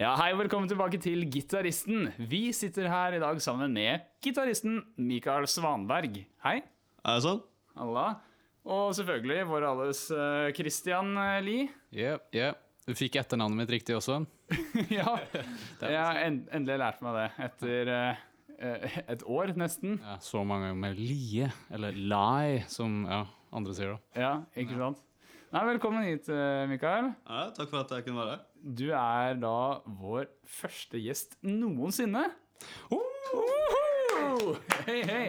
Ja, Hei og velkommen tilbake til Gitaristen. Vi sitter her i dag sammen med gitaristen Mikael Svanberg. Hei. Er det sånn? Halla. Og selvfølgelig vår alles eh, Christian eh, Lie. Yeah, yeah. Du fikk etternavnet mitt riktig også. ja, jeg har en, endelig lært meg det etter eh, eh, et år, nesten. Ja, så mange ganger med lie, eller lie, som ja, andre sier da. Ja, ikke sant? Nei, Velkommen hit, eh, Mikael. Ja, takk for at jeg kunne være her. Du er da vår første gjest noensinne. Oh! Hei, hei.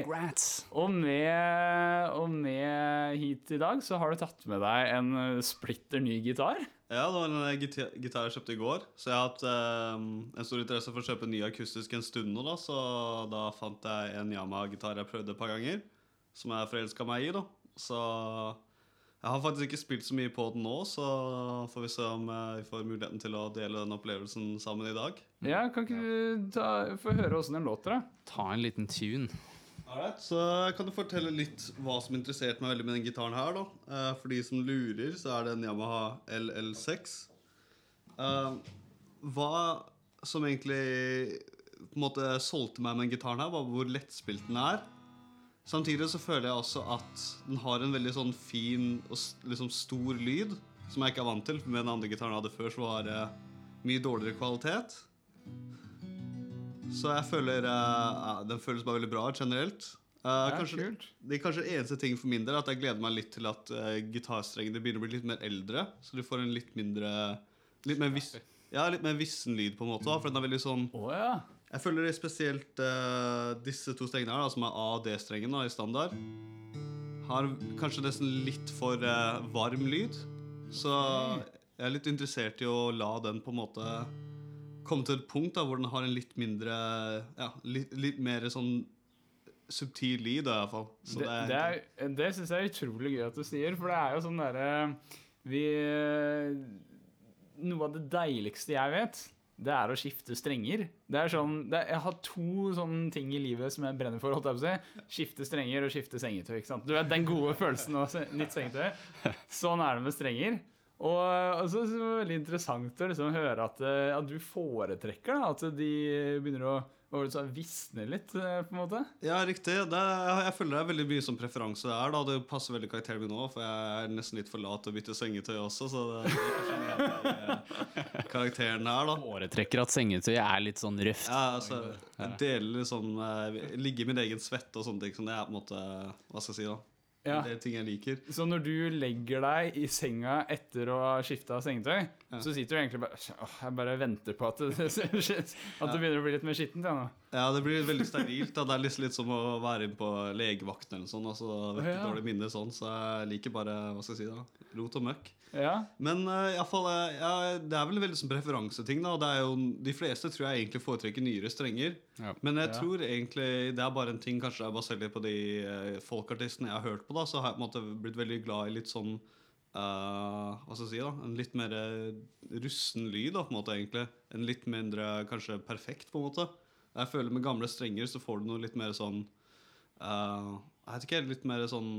Og med, og med hit i dag så har du tatt med deg en eh, splitter ny gitar. Ja, det var en eh, gitar jeg kjøpte i går. Så jeg har hatt eh, en stor interesse for å kjøpe ny akustisk en stund nå, da. Så da fant jeg en Yamaha-gitar jeg prøvde et par ganger, som jeg forelska meg i, da. Så jeg har faktisk ikke spilt så mye på den nå, så får vi se om eh, vi får muligheten til å dele den opplevelsen sammen i dag. Ja, Kan ikke du ta, få høre åssen den låter, da? Ta en liten tune. Alright, så kan du fortelle litt hva som interesserte meg veldig med den gitaren her. da Eh, For de som lurer, så er det en Yamaha LL6. Eh, hva som egentlig på en måte solgte meg med den gitaren her, var hvor lettspilt den er. Samtidig så føler jeg også at den har en veldig sånn fin og liksom stor lyd, som jeg ikke er vant til. Med den andre gitaren jeg hadde før, så var det mye dårligere kvalitet. Så jeg føler uh, Den føles bare veldig bra ut generelt. Det er kanskje, det er kanskje eneste ting for min del at jeg gleder meg litt til at uh, gitarstrengene begynner å bli litt mer eldre. Så du får en litt mindre Litt mer, vis, ja, litt mer vissen lyd, på en måte. For den er veldig sånn oh, ja. Jeg føler det spesielt uh, disse to strengene her, da, som er A- og D-strengen i standard, har kanskje nesten litt for uh, varm lyd. Så jeg er litt interessert i å la den på en måte komme til et punkt da, hvor den har en litt mindre Ja, litt, litt mer sånn subtil lyd, i hvert fall. Så Det, det, er, det syns jeg er utrolig gøy at du sier, for det er jo sånn derre Vi Noe av det deiligste jeg vet, det er å skifte strenger. Det er sånn, det, jeg har to sånne ting i livet som jeg brenner for. jeg. Skifte strenger og skifte sengetøy. ikke sant? Du vet Den gode følelsen av nytt sengetøy. Sånn er det med strenger. Og, og så er det veldig interessant å liksom høre at, eh, at du foretrekker da, at de begynner å hva det visne litt, eh, på en måte. Ja, riktig. Det jeg føler det er veldig mye som preferanse er. da Det passer veldig karakteren min nå, for jeg er nesten litt for lat til å bytte sengetøy også. Så det det er eh, karakteren her, da. Foretrekker at sengetøy er litt sånn røft. Ja, altså, jeg deler liksom Ligge i min egen svette og sånne ting. Så det er på en måte Hva skal jeg si, da. Ja. Det er ting jeg liker. Så når du legger deg i senga etter å ha skifta sengetøy, så sitter du egentlig bare Åh, jeg bare venter på at det, at det begynner å bli litt mer skittent. Ja. Ja, det blir veldig sterilt. da Det er litt, litt som å være inne på legevakten eller sånn. Altså, vekke Ja. dårlig minne sånn. Så jeg liker bare hva skal jeg si da rot og møkk. Ja. Men uh, i fall, eh, ja, det er vel veldig sånn preferanseting. da det er jo, De fleste tror jeg egentlig foretrekker nyere strenger. Ja. Men jeg tror egentlig det er bare en ting Kanskje jeg basert litt på de uh, folkartistene jeg har hørt på. da Så har jeg på en måte blitt veldig glad i litt sånn uh, Hva skal jeg si da En litt mer russen lyd, da på en måte egentlig En litt mindre kanskje perfekt, på en måte. Jeg føler med gamle strenger så får du noe litt mer sånn uh, Jeg vet ikke, litt mer sånn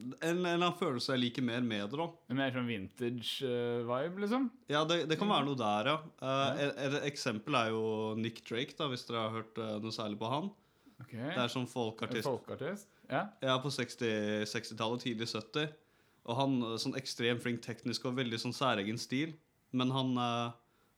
en, en eller annen følelse jeg liker mer med det. da en Mer sånn vintage-vibe, liksom? Ja, det, det kan være noe der, ja. Uh, et, et eksempel er jo Nick Drake, da, hvis dere har hørt eh, noe særlig på han. Ok. Det er sånn folkartist Folkartist? Ja. ja, på 60 60-tallet, tidlig 70. Og han eh, sånn ekstremt flink teknisk og veldig sånn særegen stil. Men han, uh,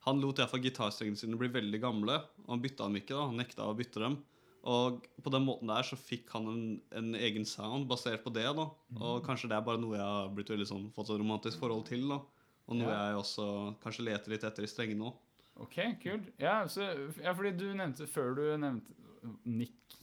han lot iallfall gitarstrengene sine bli veldig gamle. Og han bytta dem ikke, da. Han nekta å bytte dem. Og på den måten der så fikk han en, en egen sound basert på det. da Og kanskje det er bare noe jeg har blitt veldig sånn fått et romantisk forhold til. da Og noe Ja. jeg også kanskje leter litt etter i strengene nå. Ok, kult. Ja, så, ja, fordi du nevnte før du nevnte Nick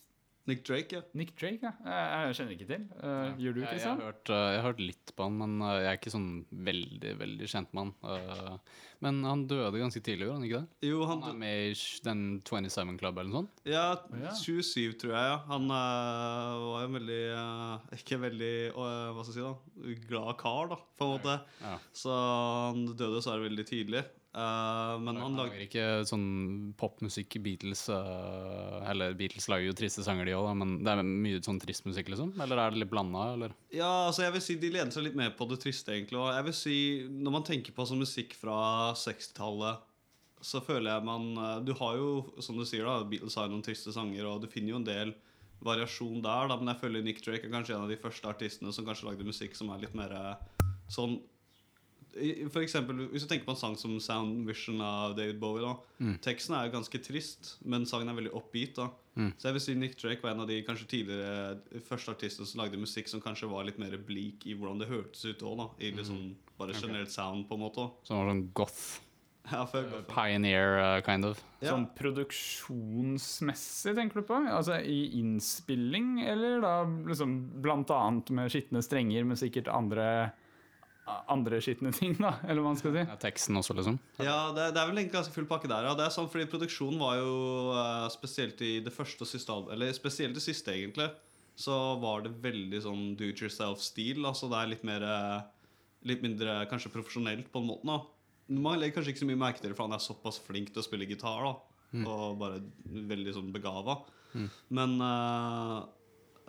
Nick Drake, ja. Nick Drake, ja. Jeg, jeg kjenner ikke til. Eh, gjør du, Jeg, jeg, har hørt, uh, jeg har hørt litt på han, men uh, jeg er ikke sånn veldig veldig kjent med han. Uh, men han døde ganske tidlig, gjorde han ikke det? Jo, Han han, er med i den 27 Club eller noe sånt? Ja, ja. 27 tror jeg. ja Han uh, var jo en veldig eh, Ikke veldig eh, Hva skal jeg si, da? Glad kar, da, på en måte. Ja. Så han døde så er det veldig tidlig. Eh, men han lager ikke sånn popmusikk Beatles uh, Eller Beatles lager jo triste sanger, de òg, men det er mye sånn trist musikk, liksom? Eller er det litt blanda. Ja, altså jeg vil si De lener seg litt mer på det triste, egentlig. Og jeg vil si, Når man tenker på sånn musikk fra 60-tallet så føler jeg man eh, Du har jo, som du sier, da Beatles har noen triste sanger, og du finner jo en del variasjon der, da, men jeg føler Nick Drake er kanskje en av de første artistene som kanskje lagde musikk som er litt mer sånn For eksempel, Hvis du tenker på en sang som Sound Vision av David Bowie, da teksten er jo ganske trist, men sangen er veldig oppgitt. da Så jeg vil si Nick Drake var en av de kanskje tidligere første artistene som lagde musikk som kanskje var litt mer bleak i hvordan det hørtes ut òg. I liksom bare generelt sound, på en måte. Som var sånn goth. Ja, for, for. Pioneer, uh, kind of. Ja. Sånn produksjonsmessig, tenker du på? Altså i innspilling, eller da liksom blant annet med skitne strenger, men sikkert andre andre skitne ting, da, eller hva man skal si. Ja, teksten også, liksom. Ja, det, det er vel egentlig ganske full pakke der. Ja. Det er sånn, fordi Produksjonen var jo uh, spesielt i det første og siste Eller spesielt det siste, egentlig. Så var det veldig sånn do it yourself-stil. Altså det er litt mer eh, Litt mindre kanskje profesjonelt, på en måte. da Man legger kanskje ikke så mye merke til det, for han er såpass flink til å spille gitar. da Og bare veldig sånn begava. Men uh,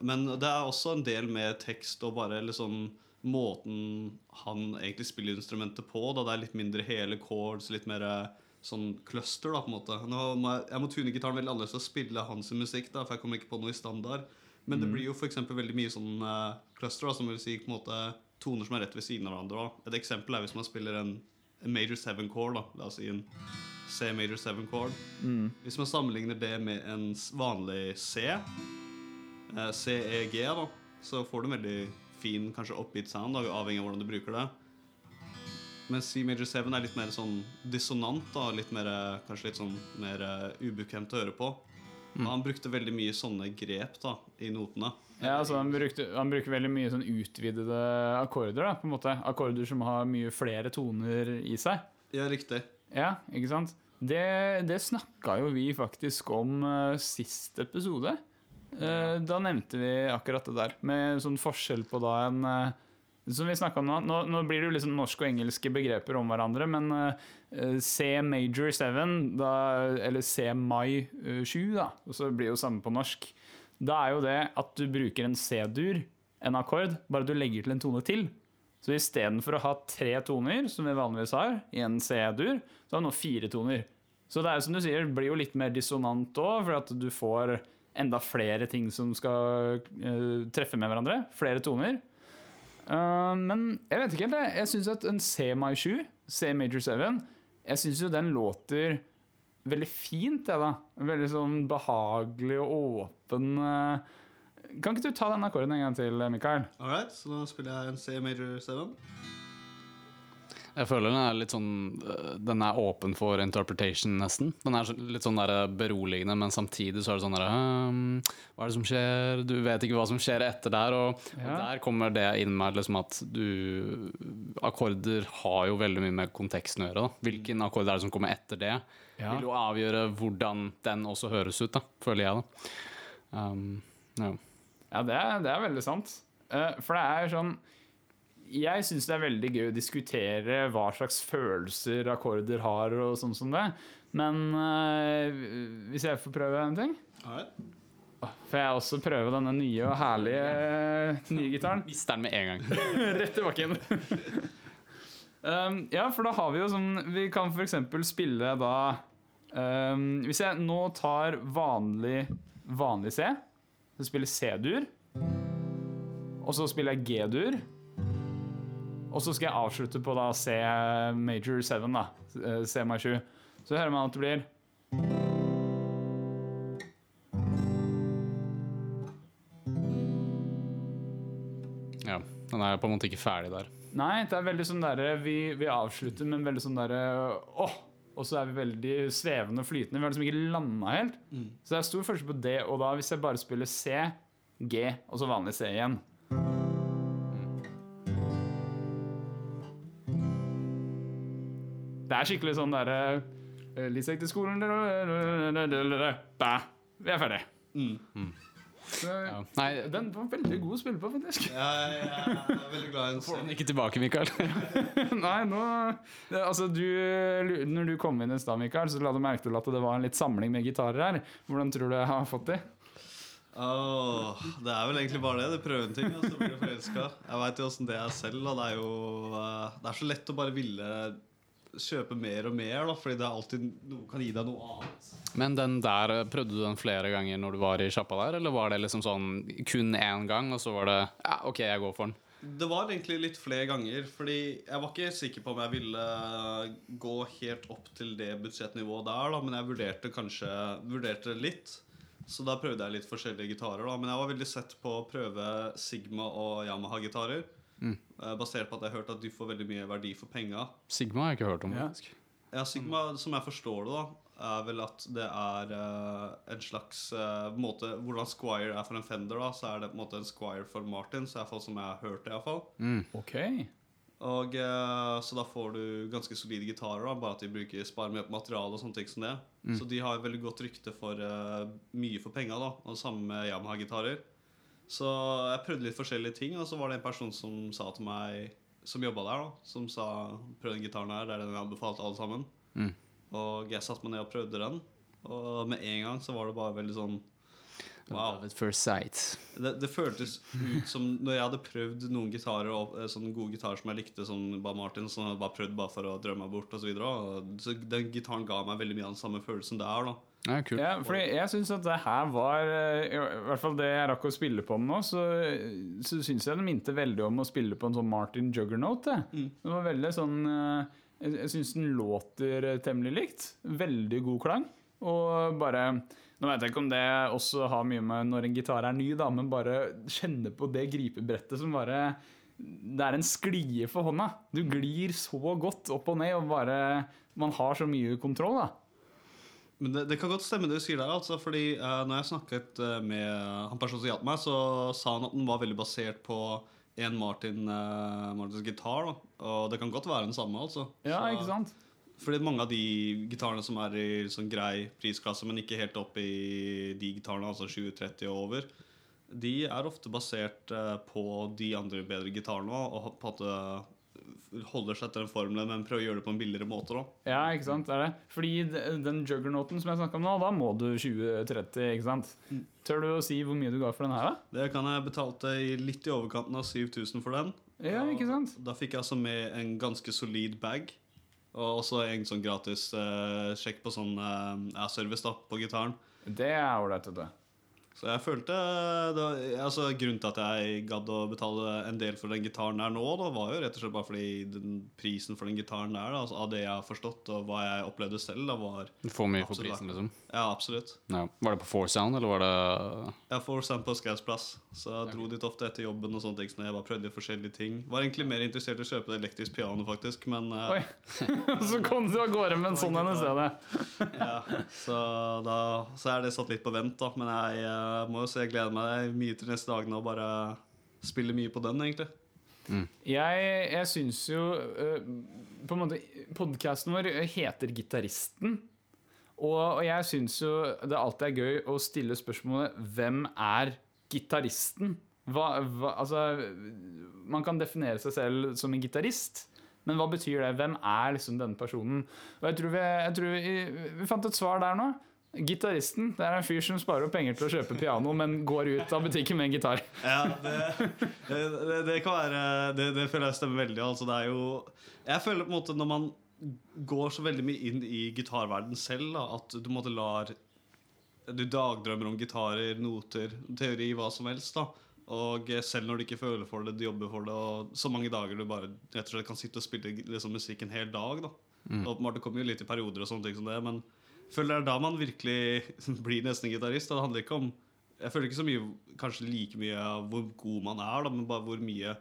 Men det er også en del med tekst og bare liksom måten han egentlig spiller instrumentet på. Da det er litt mindre hele chords, litt mer eh, sånn cluster, da, på en måte. Må jeg, jeg må tune gitaren veldig annerledes å spille hans musikk, da, for jeg kommer ikke på noe i standard. Men det blir jo eksempel veldig mye sånn uh, cluster, da, som vil si på en måte toner som er rett ved siden av hverandre. Da. Et eksempel er hvis man spiller en, en major seven chord, da, la oss si en C major seven chord. Hvis man sammenligner det med en vanlig C, uh, C-E-G, da, så får du en veldig fin, kanskje upbeat sound, da, avhengig av hvordan du bruker det. Men C major 7 er litt mer sånn dissonant, da, litt mer, kanskje litt sånn mer uh, ubekvemt å høre på. Mm. han brukte veldig mye sånne grep da, i notene. Ja, altså han, brukte, han bruker veldig mye sånn utvidede akkorder, da, på en måte. Akkorder som har mye flere toner i seg. Ja, riktig. Ja, ikke sant? Det, det snakka jo vi faktisk om uh, sist episode. Eh, da nevnte vi akkurat det der, med sånn forskjell på da en eh, Som vi om nå, nå, nå blir det jo liksom norske og engelske begreper om hverandre, men eh, C major 7, da, eller C mai eh, 7, da, og så blir det jo samme på norsk. Da er jo det at du bruker en C-dur, en akkord, bare du legger til en tone til. Så istedenfor å ha tre toner, som vi vanligvis har, i en C-dur, så har vi nå fire toner. Så det er jo som du sier, det blir jo litt mer dissonant òg, for at du får enda flere ting som skal uh, treffe med hverandre. Flere toner. Uh, men jeg vet ikke helt, jeg. Jeg syns at en C my 7, C major 7, jeg syns jo den låter veldig fint, jeg, da. Veldig sånn behagelig og åpen. eh. Kan ikke du ta den akkorden en gang til, Mikael? All right, så da spiller jeg en C major 7. Jeg føler den er litt sånn øh, Den er åpen for interpretation, nesten. Den er litt sånn der beroligende, men samtidig så er det sånn der um, Hva er det som skjer? Du vet ikke hva som skjer etter der. Og, Ja. og der kommer det inn med liksom at du Akkorder har jo veldig mye med konteksten å gjøre. Da. Hvilken akkord er det som kommer etter det? Ja. Vil jo avgjøre hvordan den også høres ut, da, føler jeg. da um, ja. Ja, det er, det er veldig sant. Eh, for det er sånn Jeg syns det er veldig gøy å diskutere hva slags følelser akkorder har, og sånn som det. Men eh, hvis jeg får prøve en ting Ja. Får jeg også prøve denne nye og herlige eh, nye gitaren? Mister den med en gang. Rett i bakken. um, ja, for da har vi jo sånn Vi kan f.eks. spille da um, Hvis jeg nå tar vanlig, vanlig C, så spiller C-dur, og så spiller jeg G-dur, og så skal jeg avslutte på da C major 7, da. eh, C mai 7. Så hører man at det blir Ja, Den er på en måte ikke ferdig der. Nei, det er veldig sånn derre vi, vi avslutter med en veldig sånn derre åh! Og så er vi veldig svevende og flytende. Vi har liksom ikke landa helt. Så det er stor forskjell på det og da hvis jeg bare spiller C, G og så vanlig C igjen. Det er skikkelig sånn derre Lisek til skolen Bæ! Vi er ferdig. Så, Ja. Nei, Den var veldig god å spille på, faktisk. Ja, jeg er veldig glad i å se den. ikke tilbake, Mikael. Nei, nå det, Altså, du Når du kom inn i stad, Mikael, så la du merke til at det var en litt samling med gitarer her. Hvordan tror du jeg har fått de? Oh, det er vel egentlig bare det. Du prøver en ting, og så blir du forelska. Jeg veit jo åssen det er selv. Og det er jo eh, Det er så lett å bare ville kjøpe mer og mer, da, fordi det er alltid noe kan gi deg noe annet. Men den der, eh, prøvde du den flere ganger når du var i sjappa der, eller var det liksom sånn kun én gang, og så var det ja, OK, jeg går for den? Det var egentlig litt flere ganger, fordi jeg var ikke sikker på om jeg ville gå helt opp til det budsjettnivået der, da, men jeg vurderte kanskje vurderte litt. Så da prøvde jeg litt forskjellige gitarer. da, Men jeg var veldig sett på å prøve Sigma og Yamaha-gitarer. Mm. eh, Basert på at jeg har hørt at de får veldig mye verdi for penga. Sigma har jeg ikke hørt om. Ja. Ja, Sigma, som jeg forstår det, da, er vel at det er uh, en slags uh, måte Hvordan Squire er for en Fender, da, så er det på en måte en Squire for Martin. Så iallfall som jeg har hørt det, iallfall. Mm. Okay. Og uh, Så da får du ganske solide gitarer, da, bare at de bruker sparer mye på materiale og sånne ting som det. Så de har veldig godt rykte for mye for penga, da. Og det samme med Yamaha-gitarer. Så jeg prøvde litt forskjellige ting, og så var det en person som sa til meg Som jobba der, da, som sa 'prøv den gitaren her', det er den jeg anbefalte alle sammen. Mm. Og jeg satte meg ned og prøvde den, og med en gang så var det bare veldig sånn Wow. First sight. Det, det føltes ut som når jeg hadde prøvd noen gitarer eh, sånne gode gitarer som jeg likte, som bare Martin, som jeg bare prøvd bare for å drømme meg bort osv. Så, videre, og så den gitaren ga meg veldig mye av den samme følelsen der. da Ja. Ja, fordi jeg syns at det her var eh, I hvert fall det jeg rakk å spille på den nå, så, så syns jeg den minte veldig om å spille på en sånn Martin Juggernaut. Det, Mm. det var veldig sånn eh, Jeg, syns den låter temmelig likt. Veldig god klang. Og bare Nå vet jeg ikke om det også har mye med når en gitar er ny, da, men bare kjenne på det gripebrettet som bare Det er en sklie for hånda. Du glir så godt opp og ned, og bare Man har så mye kontroll, da. Men det, det kan godt stemme det du sier der. altså Fordi uh, når jeg snakket eh, med han personen som hjalp meg, så sa han at den var veldig basert på en Martin, uh, Martins gitar. da Og det kan godt være den samme. altså Ja, Så- ikke sant? Fordi mange av de gitarene som er i sånn grei prisklasse, men ikke helt opp i de gitarene, altså 2030 og over, de er ofte basert eh, på de andre bedre gitarene og på en måte holder seg etter den formelen, men prøver å gjøre det på en billigere måte. da Ja, ikke sant, det er det. Fordi den juggernauten som jeg snakka om nå, da må du 20-30, ikke sant? Tør du å si hvor mye du ga for den her, da? Det kan jeg betalte litt i overkanten av 7000 for den. Ja, ikke sant? Da fikk jeg altså med en ganske solid bag. Og også en sånn gratis eh, sjekk på sånn eh, service da, på gitaren. Det er ålreit, det. Så jeg følte det var, altså Grunnen til at jeg gadd å betale en del for den gitaren der nå, da, var jo rett og slett bare fordi den prisen for den gitaren der, da, altså, av det jeg har forstått og hva jeg opplevde selv, da var får mye for prisen, liksom. Ja, absolutt. Ja. Var det på Four Sound, eller var det Ja, får stand på Skausplass, så jeg dro dit ofte etter jobben og sånne ting. Så jeg bare prøvde forskjellige ting. Var egentlig mer interessert i å kjøpe et elektrisk piano, faktisk, men eh, Oi. Så kom du av gårde med en sånn en i stedet. ja, så da så er det satt litt på vent, da. Men jeg eh, må jo si jeg gleder meg mye til neste dagene og bare spille mye på den, egentlig. Jeg, jeg syns jo uh, På en måte Podkasten vår heter Gitaristen. Og, og jeg syns jo det alltid er gøy å stille spørsmålet Hvem er gitaristen? Altså, man kan definere seg selv som en gitarist, men hva betyr det? Hvem er liksom denne personen? Og jeg tror vi, jeg tror vi, vi fant et svar der nå. Gitaristen det er en fyr som sparer opp penger til å kjøpe piano, men går ut av butikken med en gitar. Ja, det, det, det kan være Det, det føler jeg stemmer veldig. Altså, det er jo Jeg føler på en måte når man går så veldig mye inn i gitarverden selv, da, at du måtte lar Du dagdrømmer om gitarer, noter, teori, hva som helst. da Og selv når du ikke føler for det, du jobber for det, og så mange dager du bare rett og slett kan sitte og spille liksom, musikk en hel dag. da Åpenbart, Det kommer jo litt i perioder, og sånne ting som det men føler det er da man virkelig blir nesten gitarist. Det handler ikke om Jeg føler ikke så mye kanskje like mye av hvor god man er, da, men bare hvor mye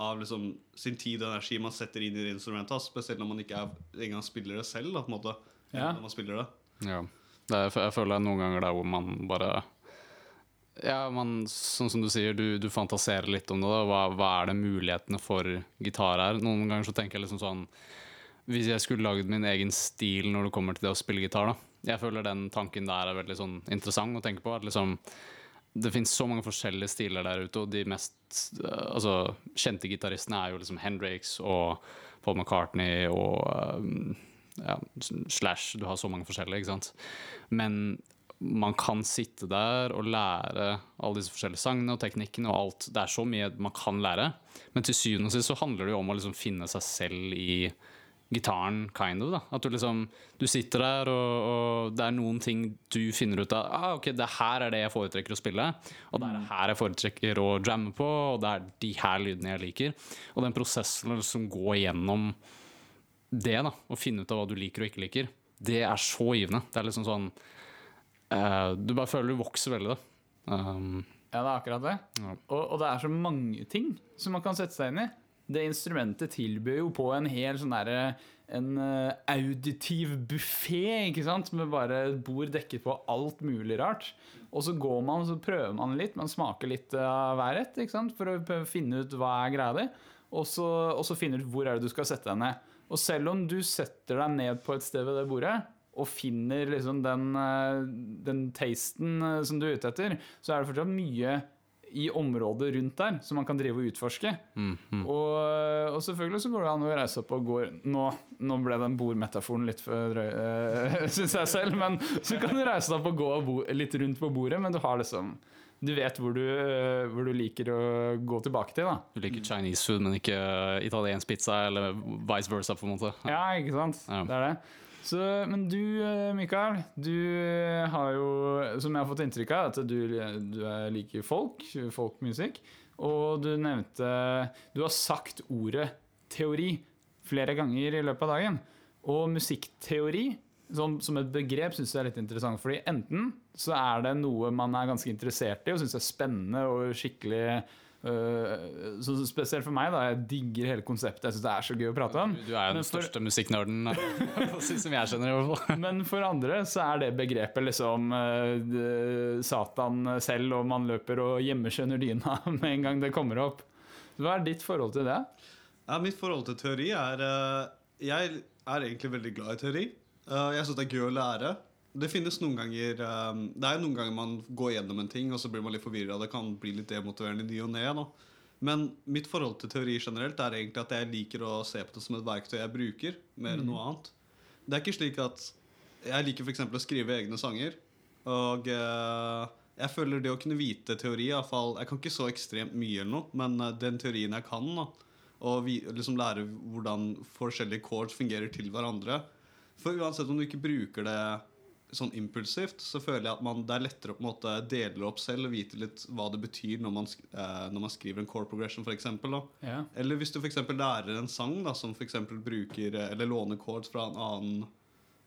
av liksom, sin tid og energi man setter inn i det instrumentet. Spesielt når man ikke er, engang spiller det selv. Da, på en måte, Ja. når man spiller det. Ja. Det er, jeg føler det er noen ganger der hvor man bare Ja, man, sånn som du sier, du, du fantaserer litt om det. Da. Hva, hva er det mulighetene for gitar er? Noen ganger så tenker jeg liksom sånn Hvis jeg skulle lagd min egen stil når det kommer til det å spille gitar, da. Jeg føler den tanken der er veldig sånn interessant å tenke på. At liksom det finnes så mange forskjellige stiler der ute, og de mest eh, altså, kjente gitaristene er jo liksom Hendrix og Paul McCartney og um, ja, Slash. Du har så mange forskjellige, ikke sant. Men man kan sitte der og lære alle disse forskjellige sangene og teknikkene og alt. Det er så mye man kan lære. Men til syvende og sist så handler det jo om å liksom finne seg selv i, gitaren, kind of. da At du liksom Du sitter der, og, og det er noen ting du finner ut av ah, Ok, det her er det jeg foretrekker å spille, og det er det her jeg foretrekker å jamme på, og det er de her lydene jeg liker. Og den prosessen som liksom går gjennom det, da å finne ut av hva du liker og ikke liker, det er så givende. Det er liksom sånn uh, Du bare føler du vokser veldig, da. Um, Ja, det er akkurat det. Ja. Og, og det er så mange ting som man kan sette seg inn i. Det instrumentet tilbyr jo på en hel sånn derre en eh, auditiv buffé? Med bare et bord dekket på alt mulig rart. Og så går man så prøver man litt, man smaker litt av hver rett for å finne ut hva er greia di. Og så, og så finne ut hvor er det du skal sette deg ned. Og selv om du setter deg ned på et sted ved det bordet, og finner liksom den, eh, den tasten eh, som du er ute etter, så er det fortsatt mye i området rundt der som man kan drive og utforske. mm, mm. Og, og selvfølgelig så går det an å reise opp og gå Nå, nå ble den bordmetaforen litt for drøy, øh, syns jeg selv, men så kan du reise deg opp og gå bo, litt rundt på bordet, men du har liksom Du vet hvor du, eh, hvor du liker å gå tilbake til, da. Du liker Chinese food, men ikke eh, italiensk pizza, eller vice versa, på en måte. Ja, ikke sant? Ja. Det er det. Så, men du, eh, Mikael, du har jo, som jeg har fått inntrykk av, at du, du er liker folk, folkmusikk. Og du nevnte Du har sagt ordet teori flere ganger i løpet av dagen. Og musikkteori som, som et begrep syns jeg er litt interessant. Fordi enten så er det noe man er ganske interessert i og syns er spennende og skikkelig så Spesielt for meg, da. Jeg digger hele konseptet. Jeg syns det er så gøy å prate om. Du er jo den for- største musikknerden eh, som jeg skjønner, i hvert fall. Men for andre så er det begrepet liksom eh, Satan selv, og man løper og gjemmer seg under dyna med en gang det kommer opp. Hva er ditt forhold til det? Ja, mitt forhold til teori er eh, Jeg er egentlig veldig glad i teori. Eh, jeg syns det er gøy å lære. Det finnes noen ganger eh, Det er noen ganger man går gjennom en ting, og så blir man litt forvirra. Det kan bli litt demotiverende i ny og ne. Men mitt forhold til teori generelt er egentlig at jeg liker å se på det som et verktøy jeg bruker, mer enn noe annet. Det er ikke slik at Jeg liker f.eks. å skrive egne sanger. Og uh, jeg føler det å kunne vite teori fall, Jeg kan ikke så ekstremt mye, eller noe, men uh, den teorien jeg kan, da, og vi, liksom lære hvordan forskjellige chords fungerer til hverandre For uansett om du ikke bruker det sånn impulsivt, så føler jeg at man, det er lettere å på en måte dele opp selv og vite litt hva det betyr når man, eh, når man skriver en chord progression, f.eks. Ja. Eller hvis du for lærer en sang da, som for bruker eh, Eller låner chords fra en annen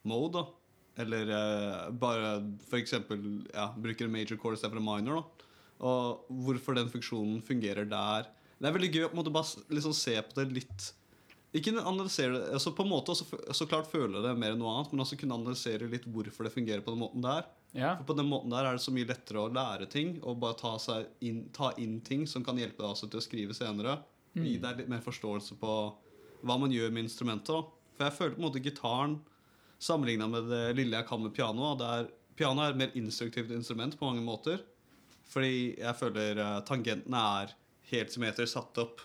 mode. da Eller eh, bare eksempel ja, bruker en major chord istedenfor en minor. da Og hvorfor den funksjonen fungerer der. Det er veldig gøy å på en måte bare liksom se på det litt Ikke analysere det altså På en måte også, så klart føle det mer enn noe annet, men også kunne analysere litt hvorfor det fungerer på den måten der. Ja. For på den måten der er det så mye lettere å lære ting og bare ta, inn, ta inn ting som kan hjelpe deg også til å skrive senere. Og gi deg litt mer forståelse på hva man gjør med instrumentet. For jeg føler på en måte gitaren sammenligna med det lille jeg kan med piano. Det er, piano er et mer instruktivt instrument på mange måter. Fordi jeg føler eh, tangentene er helt symmetrisk satt opp.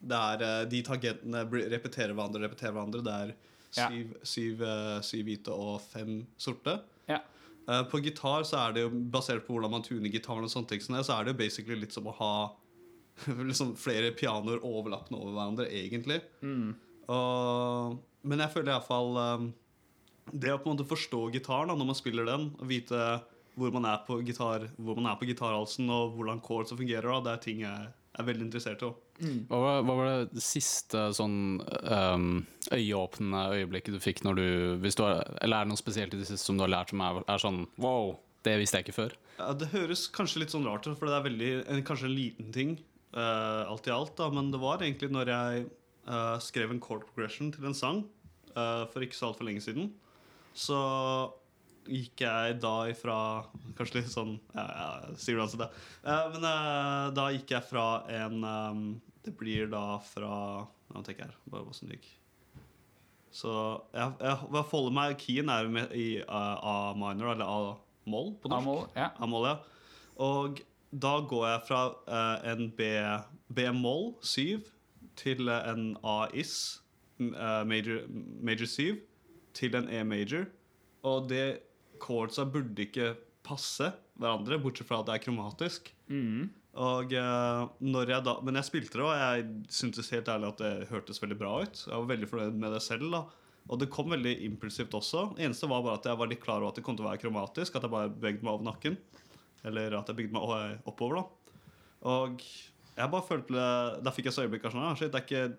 Det er, eh, de tangentene repeterer hverandre, repeterer hverandre. Det er Ja. syv, syv, eh, syv hvite og fem sorte. Ja. Eh, På gitar så er det jo basert på hvordan man tuner gitaren, og sånne ting, så er det jo basically litt som å ha liksom flere pianoer overlappende over hverandre, egentlig. Mm. Og, men jeg føler iallfall um, Det å på en måte forstå gitaren da, når man spiller den, og vite hvor man er på, gitar, hvor man er på gitarhalsen, og hvordan chords fungerer, da, det er ting jeg er veldig interessert i. også. Hva var, hva var det siste sånn um, øyeåpnende øyeblikket du fikk når du, hvis du har, Eller er det noe spesielt i det siste som du har lært som er, er sånn Wow, det visste jeg ikke før. Ja, det høres kanskje litt sånn rart ut, for det er veldig, en, kanskje en liten ting, uh, alt i alt. da, Men det var egentlig når jeg uh, skrev en chord progression til en sang uh, for ikke så altfor lenge siden. Så gikk jeg da ifra Kanskje litt sånn ja, ja, sier du altså det. Eh, men eh, da gikk jeg fra en um, Det blir da fra Nå tenker jeg bare hvordan det gikk. Så jeg, jeg, folder meg Keyen er med i A minor, eller A-moll på norsk. A-moll, ja. A-moll, ja. Og da går jeg fra en B, B-moll 7 til en A-is major, major 7 til en E-major. Og det chordsa burde ikke passe hverandre, bortsett fra at det er kromatisk. Mm. Og eh, når jeg da Men jeg spilte det, og jeg syntes helt ærlig at det hørtes veldig bra ut. Jeg var veldig fornøyd med det selv. da Og det kom veldig impulsivt også. Det eneste var bare at jeg var litt klar over at det kom til å være kromatisk. At jeg bare bevegde meg over nakken. Eller at jeg bygde meg oppover. da Og jeg bare følte Da fikk jeg så øyeblikk av sånn ah, det er ikke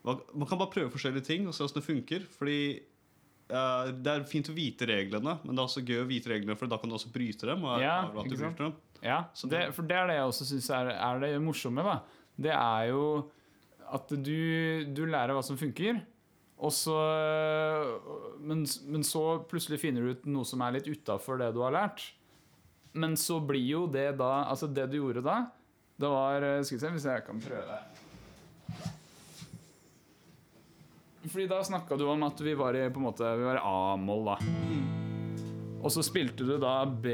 man kan bare prøve forskjellige ting og se hvordan det funker. Fordi eh, Det er fint å vite reglene, men det er også gøy å vite reglene, for da kan du også bryte dem. Og Ja, du bryter dem. Ja, Så det, for det er det jeg også syns er, er det morsomme. da Det er jo at du, du lærer hva som funker, så men, men så plutselig finner du ut noe som er litt utafor det du har lært. Men så blir jo det da Altså, det du gjorde da, det var Skal vi se hvis jeg kan prøve Fordi da snakka du om at vi var i på en måte Vi var i A-moll, da. Og så spilte du da B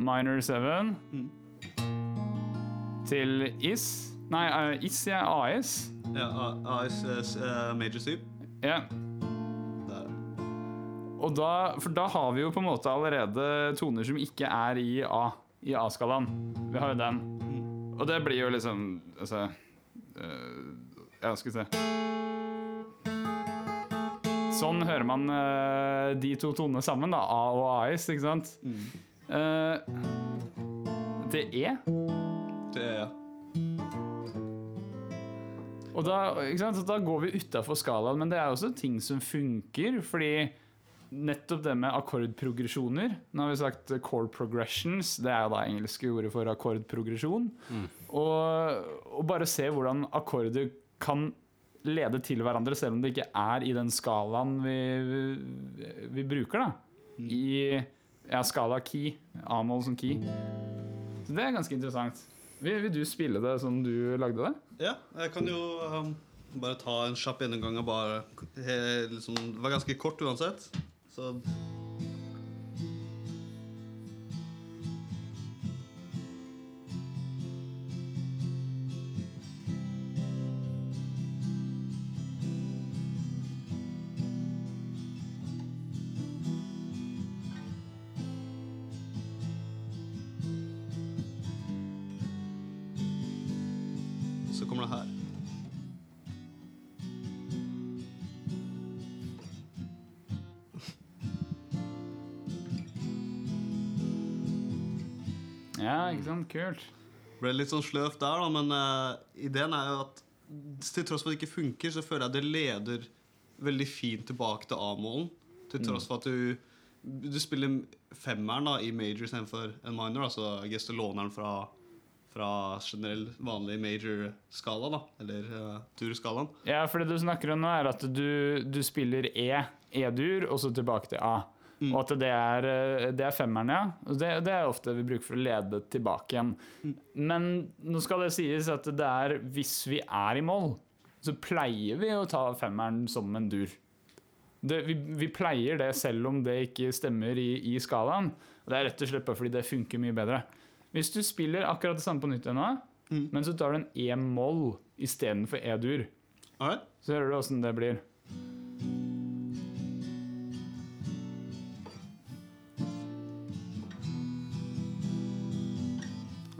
minor 7 til IS. Nei, uh, IS er AS. Ja, AS uh, Major 7. Ja. Der. Og da, for da har vi jo på en måte allerede toner som ikke er i A. I A-skalaen. Vi har jo den. Og det blir jo liksom Altså øh, Ja, skal vi se. Sånn hører man uh, de to tonene sammen, da. A og AS, ikke sant? Eh, til E. Det er Og da, ikke sant? Så da går vi utafor skalaen, men det er også ting som funker. Fordi nettopp det med akkordprogresjoner Nå har vi sagt chord progressions. Det er jo da engelske ordet for akkordprogresjon. Og, og bare se hvordan akkorder kan lede til hverandre, selv om det ikke er i den skalaen vi, vi, vi bruker. da I ja, skala key. A-moll som key. Så det er ganske interessant. Vil, vil du spille det som du lagde det? Ja, jeg kan jo um, bare ta en kjapp gjennomgang av bare he, liksom, Det var ganske kort uansett. Så Så Kult. ble litt sånn sløvt der, da, men uh, ideen er jo at til tross for at det ikke funker, så føler jeg det leder veldig fint tilbake til A-målen. Til tross for at du, du spiller femmeren da, i major istedenfor en minor. Altså jeg guess du låner den fra, fra generell, vanlig major-skala, da. Eller uh, turskalaen. Ja, for det du snakker om nå, er at du, du spiller E, E-dur, og så tilbake til A. Og at det er, eh, det er femmeren, ja. Det, det er ofte vi bruker for å lede tilbake igjen. Men nå skal det sies at det er hvis vi er i mål, så pleier vi å ta femmeren som en dur. Det, vi, vi pleier det selv om det ikke stemmer i, i skalaen. Det er rett og slett fordi det funker mye bedre. Hvis du spiller akkurat det samme på nytt igjen nå, men så tar du en E-moll istedenfor E-dur, right. så hører du åssen det blir.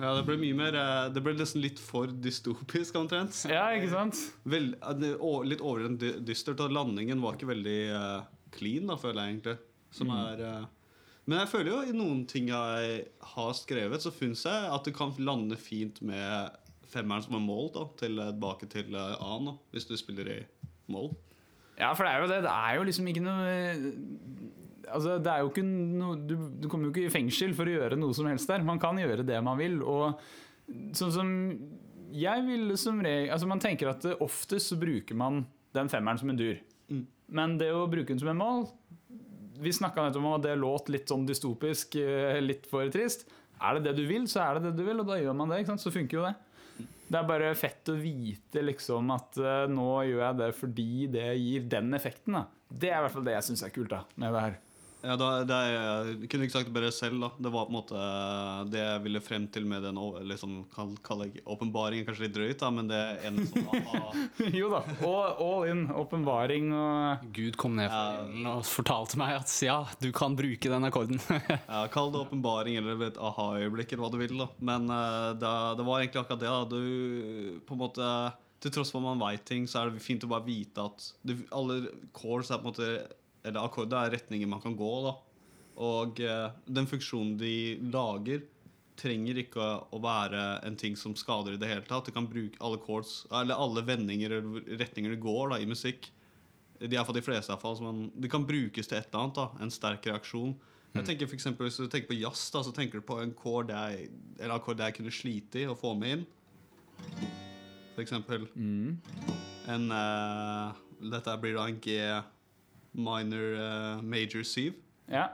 Ja, det ble mye mer eh, Det ble nesten litt for dystopisk, omtrent. Ja, ikke sant? Vel, eh, litt overdrevent dy- dystert, og landingen var ikke veldig eh, clean, da, føler jeg egentlig. Som er eh, Men jeg føler jo i noen ting jeg har skrevet, så syns jeg at det kan lande fint med femmeren som er mål, da, tilbake til A-en, hvis du spiller i mål. Ja, for det er jo det. Det er jo liksom ikke noe Altså, det er jo ikke no, du, du kommer jo ikke i fengsel for å gjøre noe som helst der. Man kan gjøre det man vil. Og sånn som jeg ville som regel Altså, man tenker at oftest så bruker man den femmeren som en dur. Mm. Men det å bruke den som en mål Vi snakka nettopp om at det låt litt sånn dystopisk, eh, litt for trist. Er det det du vil, så er det det du vil, og da gjør man det. ikke sant? Så funker jo det. Det er bare fett å vite liksom at uh, nå gjør jeg det fordi det gir den effekten. da. Det er i hvert fall det jeg syns er kult da, med det her. Ja, da, det er, jeg kunne ikke sagt det bare selv, da. Det var på en måte det jeg ville frem til med den liksom, kall, kall åpenbaringen. Kanskje litt drøyt, da, men det er en sånn aha. jo da. All, all in. Åpenbaring og Gud kom ned fra himmelen og fortalte meg at ja, du kan bruke den akkorden. Ja, Kall det åpenbaring eller et aha-øyeblikk, eller hva du vil. da Men uh, det, det var egentlig akkurat det. da Du på en måte Til tross for at man veit ting, så er det fint å bare vite at du, alle chords er på en måte Eller akkorder er retninger man kan gå. da Og eh, den funksjonen de lager, trenger ikke å være en ting som skader i det hele tatt. Du kan bruke alle chords, eller alle vendinger eller retninger det går da i musikk. De er for de fleste i hvert fall, Det kan brukes til et eller annet. da En sterk reaksjon. Jeg tenker for eksempel, Hvis du tenker på jazz, da, så tenker du på en akkord jeg, eller akkord jeg kunne slite i å få med inn. For eksempel en uh, Dette blir da en G minor uh, major 7. Ja.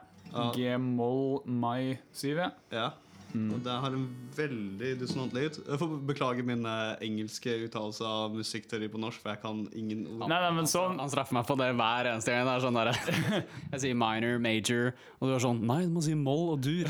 G-moll mai 7, ja. Ja. Og det har en veldig dissonant lyd. Jeg får beklage min eh, engelske uttalelse av musikkteori på norsk, for jeg kan ingen ord. Nei, nei, men sånn Han straffer meg på det hver eneste gang. Det er sånn der, jeg sier minor, major, og du er sånn Nei, du må si moll og dur.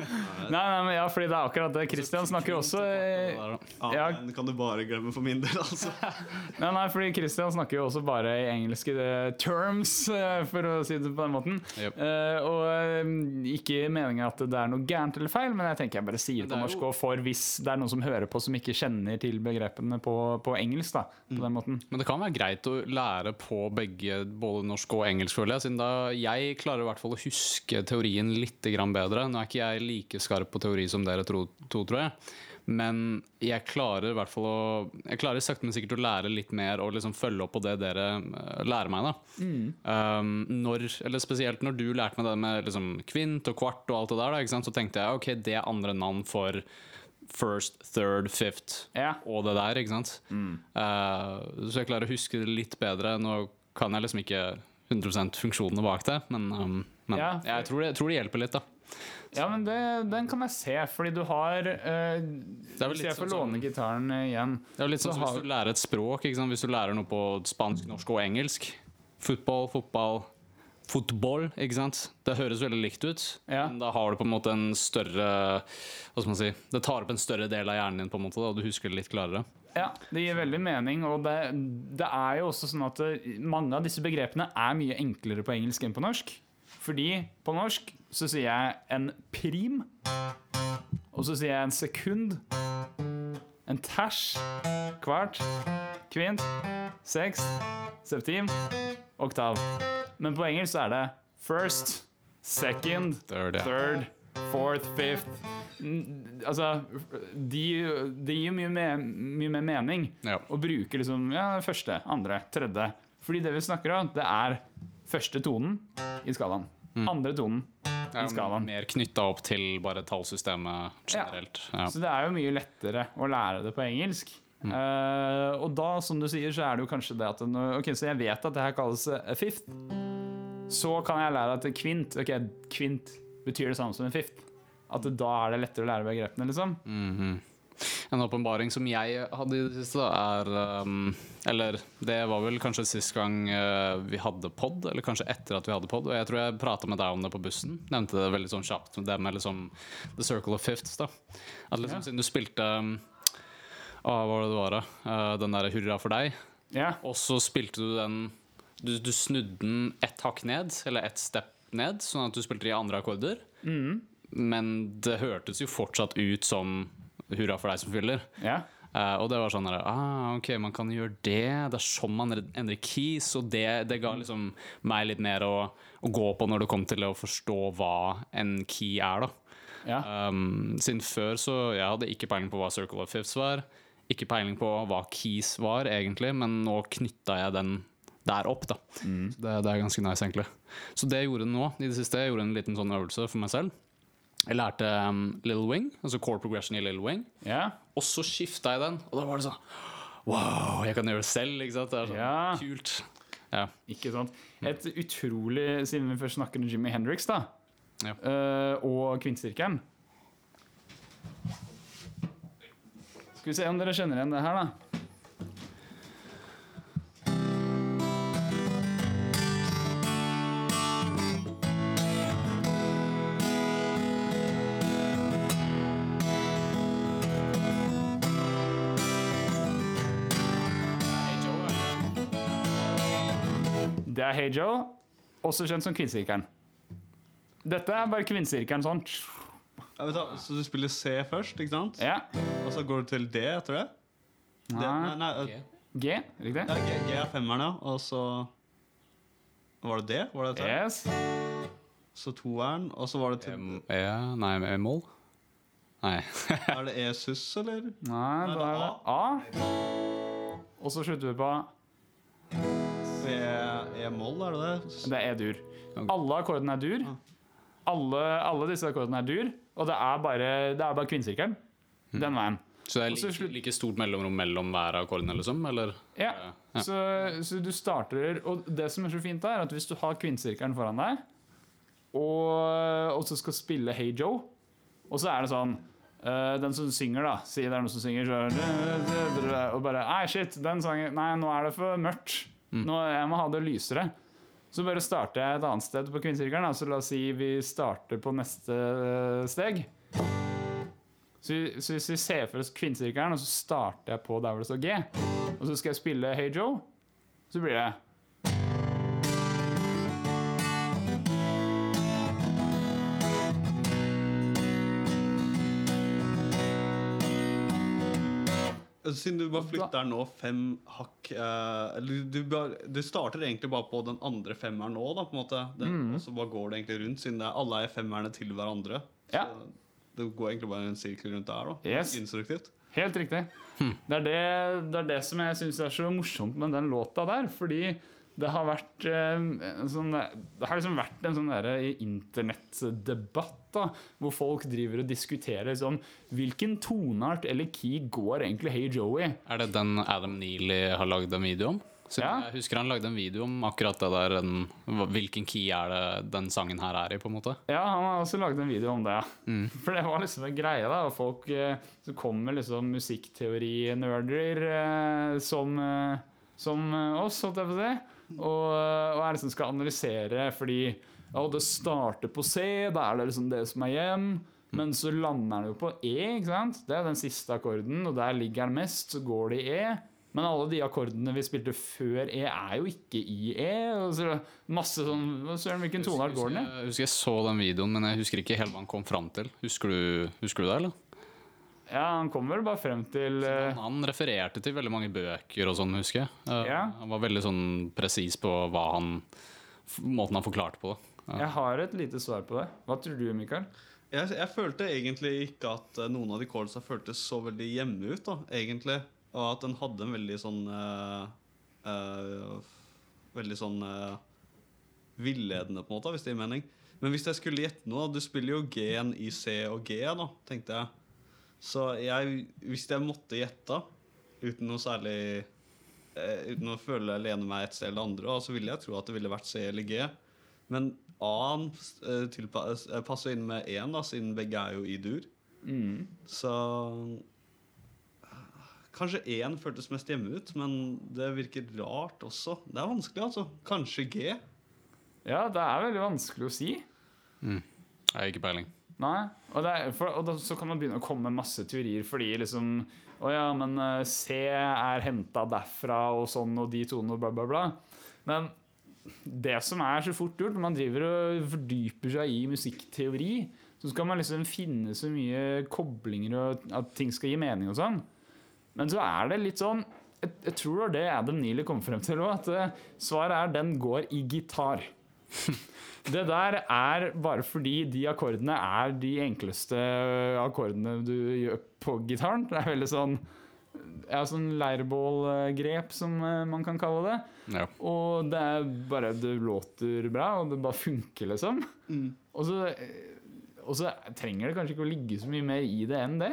Nei, nei, men ja, fordi det er akkurat det. Christian snakker også eh, Ja, Ja. men kan du bare glemme for min del, altså. Nei, nei, fordi Christian snakker jo også bare i engelske eh, terms, eh, for å si det på den måten. Yep. Uh, og ikke meningen at det er noe gærent eller feil, men jeg tenker jeg bare sier det på norsk. jo- Og for hvis det er noen som hører på som ikke kjenner til begrepene på, på engelsk, da, på den måten. Men det kan være greit å lære på begge, både norsk og engelsk, føler jeg. Siden da jeg klarer i hvert fall å huske teorien litt bedre. Nå er ikke jeg like skarp på teori som dere to, tror jeg. Men jeg klarer i hvert fall å Jeg klarer sakte, men sikkert å lære litt mer og liksom følge opp på det dere eh, lærer meg. da um, når, eller Spesielt når du lærte meg det med liksom kvint og kvart og alt det der, da, så tenkte jeg ok, det er andre navn for first, third, fifth Ja. og det der, ikke sant? Eh, så jeg klarer å huske det litt bedre. Nå kan jeg liksom ikke 100 funksjonene bak det, men, um, men Ja, for- jeg, tror det, jeg tror det hjelper litt, da. Ja, men det, den kan jeg se, fordi du har vel Hvis jeg får sånn låne gitaren eh, igjen Det er jo litt sånn som Hvis du lærer et språk, hvis du lærer noe på spansk, norsk og engelsk Football, fotball, fotball, ikke sant? Det høres veldig likt ut, Ja. men da har du på en måte en større Hva skal man si Det tar opp en større del av hjernen din, på en måte, og du husker det litt klarere. Ja, det gir veldig mening, og det, det er jo også sånn at eh, mange av disse begrepene er mye enklere på engelsk enn på norsk. Fordi på norsk så sier jeg en prim, og så sier jeg en sekund, en ters, kvart, kvint, seks, septim, oktav. Men på engelsk så er det first, second, Third, third, fourth, fifth. Altså, det de gir mye, mer- mye mer mening Ja. å bruke liksom, ja, første, andre, tredje. Fordi det vi snakker om, det er første tonen i skalaen. Andre tonen i skalaen. mer knytta opp til bare tallsystemet generelt. Ja. Så det er jo mye lettere å lære det på engelsk. Eh, og da, som du sier, så er det jo kanskje det at Ok, så jeg vet at det her kalles a fifth. Så kan jeg lære at kvint Ok, kvint betyr det samme som en fifth. At det, da er det lettere å lære begrepene, liksom. Mhm. En åpenbaring som jeg hadde i det siste, er um, Eller det var vel kanskje sist gang uh, vi hadde pod, eller kanskje etter at vi hadde pod. Og jeg tror jeg prata med deg om det på bussen. Nevnte det veldig sånn kjapt. Det med liksom The Circle of Fifths. da At liksom Ja. Siden du spilte um, Hva var det det var, da? Uh, den derre Hurra for deg. Ja. Og så spilte du den Du, du snudde den ett hakk ned, eller ett step ned, sånn at du spilte i andre akkorder. Men det hørtes jo fortsatt ut som Hurra for deg som fyller. ja. Uh, og det var sånn der, ah, ok, man kan gjøre det. Det er sånn man endrer keys. Og det, det ga liksom meg litt mer å, å gå på når det kom til å forstå hva en key er, da. ja. Um, siden før så jeg hadde ikke peiling på hva Circle of Fifths var. Ikke peiling på hva keys var, egentlig, men nå knytta jeg den der opp. da Så det, det er ganske nice, egentlig. Så det jeg gjorde nå, i det siste, jeg gjorde en liten sånn øvelse for meg selv. Jeg lærte um, Little Wing, altså core progression i Little Wing. Yeah. Og så skifta jeg den, og da var det sånn Wow, jeg kan gjøre det selv, ikke sant? Det er sånn Ja. kult. Ja. Ikke sant? Et utrolig, siden vi først snakker om Jimmy Hendrix, da, Ja. uh, og Kvintstyrken Skal vi se om dere kjenner igjen det her, da. Det er Hey Joe, også kjent som Kvinnesirkelen. Dette er bare Kvinnesirkelen sånn. Ja, vet du, så du spiller C først, ikke sant? Ja. Og så går du til D etter det? D, nei, Nei. nei, øh, G, riktig? ja, G, G er femmeren, ja. Og så Var det D? Var det? Yes. Så toeren, og så var det til M- E, nei, E-moll? Nei. Er det E-sus, eller? Nei, Nei, da er det A. Og så slutter vi på E-moll, er det det? Det er E-dur. Alle akkordene er dur. Alle, alle disse akkordene er dur, og det er bare, det er bare kvinnesirkelen. Den veien. Så det er like, like stort mellomrom mellom hver av akkordene, liksom? Eller? Ja, Ja. så, så du starter Og det som er så fint, er at hvis du har kvinnesirkelen foran deg, og, og så skal spille Hey Joe, og så er det sånn Uh, den som synger, da Si det er noen som synger, så Og bare Nei, shit, den sangen Nei, nå er det for mørkt. Nå, jeg må ha det lysere. Så bare starter jeg et annet sted på kvinnesirkelen. Så la oss si vi starter på neste steg. Så, så hvis vi ser for oss kvinnesirkelen, og så starter jeg på der hvor det står G, og så skal jeg spille Hey Joe, så blir det Siden du bare flytter nå fem hakk eh, Eller du, du starter egentlig bare på den andre femmeren nå, da, på en måte. Det, Mm. Og så bare går det egentlig rundt, siden det er, alle er femmerne til hverandre. Ja. Så det går egentlig bare en sirkel rundt der, da. Yes. Instruktivt. Helt riktig. Det, er det, det er det som jeg syns er så morsomt med den låta der. Fordi det har vært eh, en sånn, Det har liksom vært en sånn internettdebatt da, hvor folk driver og diskuterer sånn Hvilken toneart eller key går egentlig Hey Joey? Er det den Adam Neely har lagd en video om? Så Ja. Jeg husker han lagde en video om akkurat det der. En, hvilken key er det den sangen her er i, på en måte? Ja, han har også laget en video om det. ja. For det var liksom en greie, da. Folk eh, Så kommer liksom musikkteorinerder eh, som, eh, som eh, oss, holdt jeg på å si. Og, og er liksom skal analysere fordi ja, det starter på C, da er det liksom det som er hjem. Men så lander den jo på E, ikke sant? Det er den siste akkorden, og der ligger den mest, så går det i E. Men alle de akkordene vi spilte før E, er jo ikke i E. Så masse sånn Søren, hvilken toneart går den i? Jeg husker jeg så den videoen, men jeg husker ikke helt hva han kom fram til. Husker du, husker du det, eller? Ja, han kommer vel bare frem til eh, Han refererte til veldig mange bøker og sånn, husker jeg. Eh, Ja. Han var veldig sånn presis på hva han måten han forklarte på det. Ja. Jeg har et lite svar på det. Hva tror du, Mikael? Jeg, jeg følte egentlig ikke at eh, noen av de callsa føltes så veldig hjemme ut, da, egentlig. Og at den hadde en veldig sånn eh, eh, Veldig sånn eh, villedende, på en måte, hvis det gir mening. Men hvis jeg skulle gjette noe Du spiller jo G-en i C og G, da, tenkte jeg. Så jeg, hvis jeg måtte gjette, uten noe særlig eh, Uten å føle lene meg et sted eller andre, så ville jeg tro at det ville vært C eller G. Men A-en eh, eh, passer inn med én, siden begge er jo i dur. Mm. Så Kanskje én føltes mest hjemme ut, men det virker rart også. Det er vanskelig, altså. Kanskje G. Ja, det er veldig vanskelig å si. Jeg har ikke peiling. Nei. Og, er, for, og da, så kan man begynne å komme med masse teorier fordi liksom Å ja, men eh, C er henta derfra og sånn og de tonene og bla, bla, bla. Men det som er så fort gjort, når man driver og fordyper seg i musikkteori, så skal man liksom finne så mye koblinger og at ting skal gi mening og sånn. Men så er det litt sånn Jeg, jeg tror det var det Adam Neely kom frem til òg, at eh, svaret er den går i gitar. Det der er bare fordi de akkordene er de enkleste akkordene du gjør på gitaren. Det er veldig sånn ja, sånn leirbålgrep, som eh, man kan kalle det. Ja. Og det er bare Det låter bra, og det bare funker, liksom. Og, så, og så trenger det kanskje ikke å ligge så mye mer i det enn det.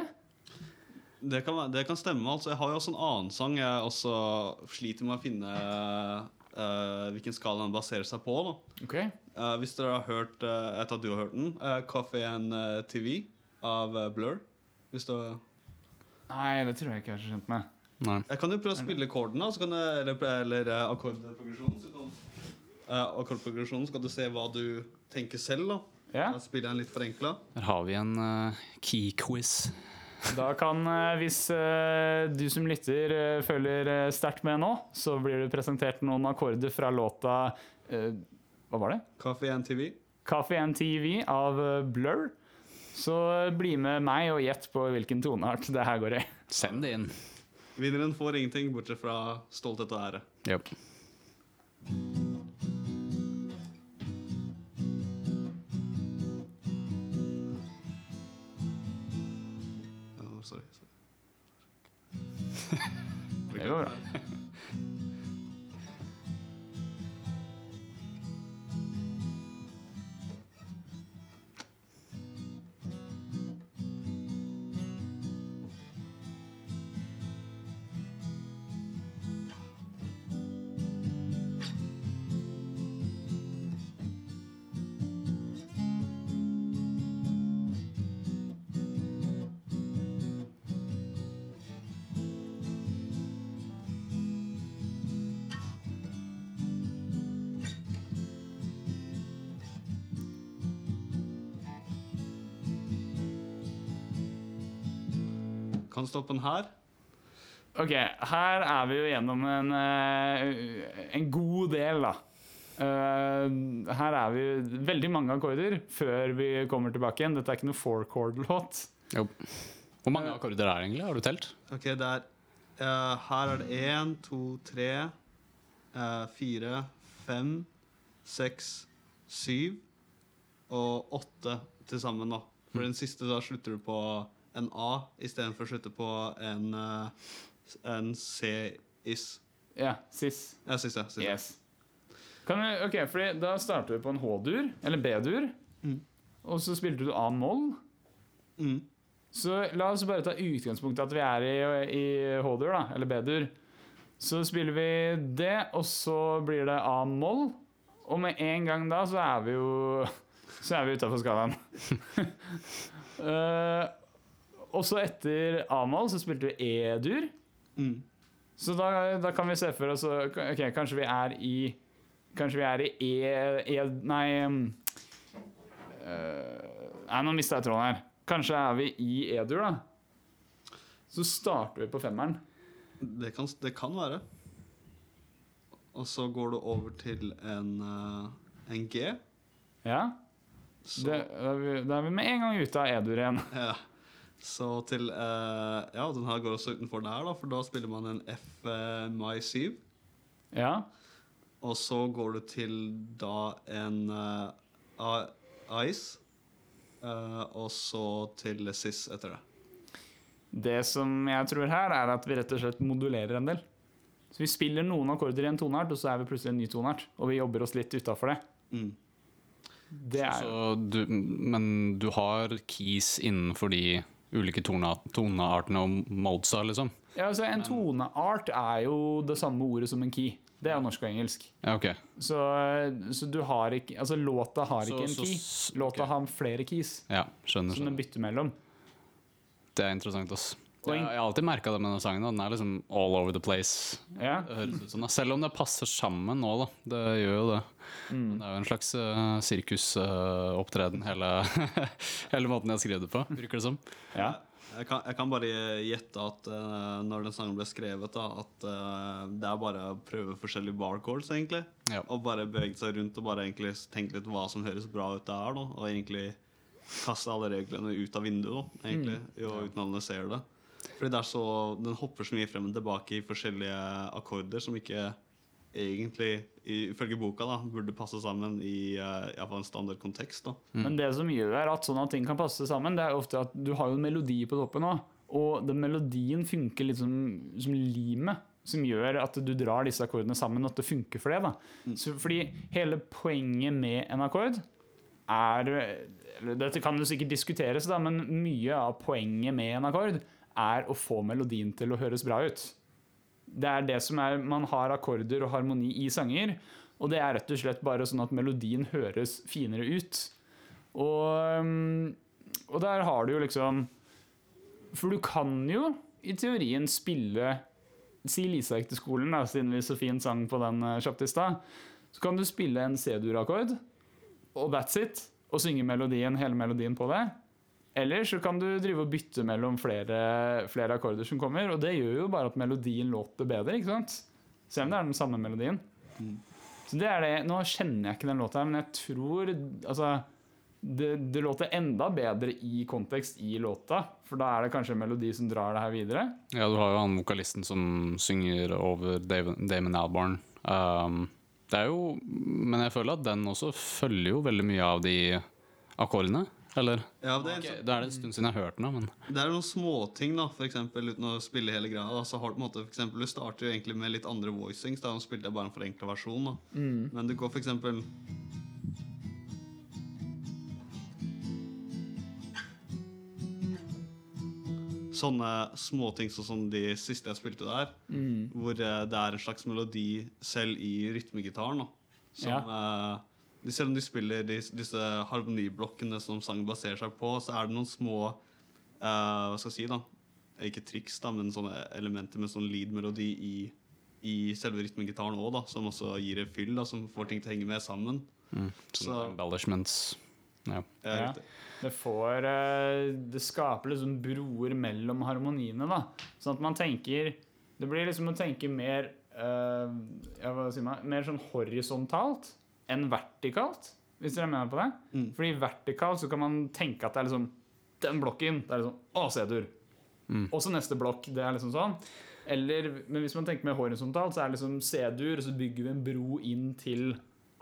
Det kan, det kan stemme. altså Jeg har jo også en annen sang jeg også sliter med å finne eh, hvilken skala den baserer seg på. da Ok? Eh, Hvis dere har hørt uh, Jeg tar du har hørt den. Uh, Coffee and eh, TV av eh, Blur. Hvis du Nei, det tror jeg ikke jeg er så kjent med. Nei. Jeg kan jo prøve å spille akkorden, da, så kan jeg, eller, eller eh, akkordprogresjonen. Så kan, eh, akkordprogresjonen, så kan du se hva du tenker selv. da Ja, Da spiller jeg den litt forenkla. Her har vi en uh, key-quiz. Da kan, eh, hvis eh, du som lytter eh, følger sterkt med nå, så blir det presentert noen akkorder fra låta Hva var det? Kaffe TV. Coffee and TV av Blur. Så bli med meg og gjett på hvilken toneart det her går i. Send det inn. Vinneren får ingenting bortsett fra stolthet og ære. Yep. Kan stoppe den her. Ok, her er vi jo gjennom en, eh, en god del, da. Eh, her er vi veldig mange akkorder før vi kommer tilbake igjen. Dette er ikke noe four-chord-låt. Hvor mange akkorder er det egentlig? Har du telt? Ok, det er uh, Her er det én, to, tre, eh, fire, fem, seks, syv og åtte til sammen, da. For den siste da slutter du på en A istedenfor å slutte på en, eh, en C-is. Ja, sis. Ja, sis, ja, sis. Yes. Kan vi, ok, fordi Da starter vi på en H-dur, eller B-dur. Mm. Og så spilte du A-moll. Mm. Så la oss bare ta utgangspunktet at vi er i, i H-dur, da, eller B-dur. Så spiller vi det, og så blir det A-moll. Og med en gang da så er vi jo Så er vi utafor skalaen. Eh, og så etter A-moll så spilte vi E-dur. Mm. Så da, da kan vi se for oss Ok, kanskje vi er i Kanskje vi er i E... e nei um, eh, Nei, nå mista jeg tråden her. Kanskje er vi i E-dur, da. Så starter vi på femmeren. Det, kan, det kan være. Og så går du over til en, eh, en G. Ja. Det, da, er vi, da er vi med en gang ute av E-dur igjen. ja. Så til uh, Ja, den her går også utenfor der, da, for da spiller man en F eh, mai 7. Ja. Og så går du til da en uh, Ice. uh, og så til Sis etter det. Det som jeg tror her, er at vi rett og slett modulerer en del. Så vi spiller noen akkorder i en toneart, og så er vi plutselig en ny toneart. Og vi jobber oss litt utafor det. Mm. Det er Så du, men du har keys innenfor de ulike toneartene og modesa, liksom? Ja, altså En toneart er jo det samme ordet som en key. Det er norsk og engelsk. Ja, okay. Så, så du har ikke Altså, låta har Så- ikke en så- key. Låta okay. har flere keys Ja, skjønner. som den bytter mellom. Det er interessant, ass. Jeg, jeg har alltid merka det med denne sangen. Den er liksom all over the place. Ja. Som. Selv om det passer sammen nå, da. Det gjør jo det. Mm. Men det er jo en slags uh, sirkusopptreden, hele, hele måten jeg har skrevet det på, virker det som. ja. Jeg kan, jeg kan bare gjette at uh, når den sangen ble skrevet, da, at uh, det er bare å prøve forskjellige barcodes, egentlig. Ja. Og bare bevege seg rundt og bare egentlig tenke litt hva som høres bra ut der, da. Og egentlig kaste alle reglene ut av vinduet, da, egentlig, jo, uten å analysere det. Fordi det er så, Den hopper så mye frem og tilbake i forskjellige akkorder som ikke egentlig, ifølge boka, da, burde passe sammen i uh, en standard kontekst. da. Men det som gjør at sånne ting kan passe sammen, det er ofte at du har jo en melodi på toppen òg. Og den melodien funker litt som, som limet, som gjør at du drar disse akkordene sammen, og at det funker for det. da. Så, fordi hele poenget med en akkord er eller Dette kan jo sikkert diskuteres, da, men mye av poenget med en akkord er å få melodien til å høres bra ut. Det er det som er Man har akkorder og harmoni i sanger, og det er rett og slett bare sånn at melodien høres finere ut. Og, um, og der har du jo liksom For du kan jo i teorien spille Si Lisa gikk til skolen, da, siden vi så fint sang på den uh, kjapt i stad. Så kan du spille en C-dur-akkord, og that's it. Og synge melodien, hele melodien på det. Eller så kan du drive og bytte mellom flere, flere akkorder som kommer, og det gjør jo bare at melodien låter bedre, ikke sant? Selv om det er den samme melodien. Så det er det. Nå kjenner jeg ikke den låta, men jeg tror Altså det, det låter enda bedre i kontekst i låta, for da er det kanskje en melodi som drar det her videre. Ja, du har jo han vokalisten som synger over Damon Albarn. Um, det er jo Men jeg føler at den også følger jo veldig mye av de akkordene. Eller? Ja, det, er, Ok, Da er det en stund siden jeg har hørt den, men det er noen småting, da, for eksempel, uten å spille hele greia. Så har du på en måte, for eksempel, Du starter jo egentlig med litt andre voicings. Da, spilte jeg bare en forenkla versjon. da. Men du går for eksempel Sånne småting sånn som de siste jeg spilte der, hvor eh, det er en slags melodi selv i rytmegitaren. da, Som Ja. eh, Selv om de spiller de, disse harmoniblokkene som sangen baserer seg på, så er det noen små uh, Hva skal jeg si, da? Ikke triks, da, men sånne elementer med sånn lead-melodi i, i selve rytmegitaren òg, da, som også gir et fyll, da, som får ting til å henge med sammen. Mm, Så- embellishments. Ja. Ja. Det får eh, Det skaper liksom broer mellom harmoniene, da. Sånn at man tenker Det blir liksom å tenke mer eh, ja, hva sier man, Mer sånn horisontalt enn vertikalt, hvis dere er med på det. Mm. Fordi vertikalt så kan man tenke at det er liksom Den blokken, det er liksom Å, C-dur. Og så neste blokk. Det er liksom sånn. Eller, men hvis man tenker mer horisontalt, så er det liksom C-dur, og så bygger vi en bro inn til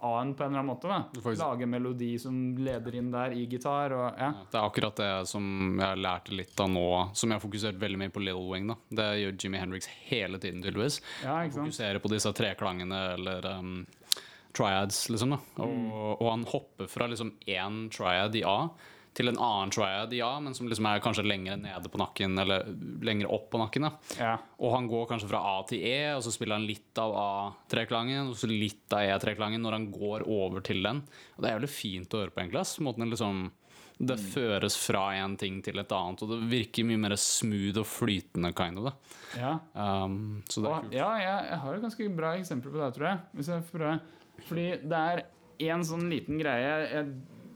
A-en på en eller annen måte. da Lage en melodi som leder inn der i gitar. Og, ja. Det er akkurat det som jeg lærte litt av nå, som jeg har fokusert veldig mye på Little Wing. da. Det gjør Jimmy Hendrix hele tiden, tydeligvis. Ja? Fokuserer på disse treklangene eller um, triads, liksom. da. Og, og han hopper fra liksom én triad i A til en annen triad i A, men som liksom er kanskje lenger nede på nakken, eller lenger opp på nakken. da. Ja. Og han går kanskje fra A til E, og så spiller han litt av A-treklangen, og så litt av E-treklangen når han går over til den. Og det er jævlig fint å høre på, egentlig. Måten liksom Det føres fra en ting til et annet, og det virker mye mer smooth og flytende, kind of. Ja. Um, så det er kult. ja, jeg, jeg har et ganske bra eksempel på det, tror jeg. Hvis jeg får prøve. Fordi det er en sånn liten greie jeg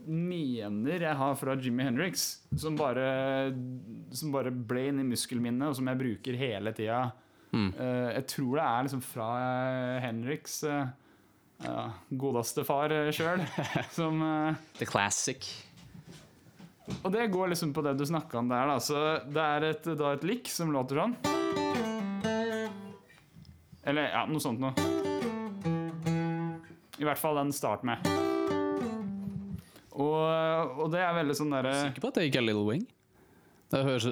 mener jeg har fra Jimmy Hendrix, som bare, som bare ble inni muskelminnet, og som jeg bruker hele tida. Mm. Eh, jeg tror det er liksom fra eh, Henriks uh, ja, godeste far sjøl, som eh, The classic. Og det går liksom på det du snakka om der, da. Så det er et, da et lick som låter sånn. Eller ja, noe sånt noe. I hvert fall den start med. Og, og det er veldig sånn derre Sikker på at det ikke er Little Wing? Det høres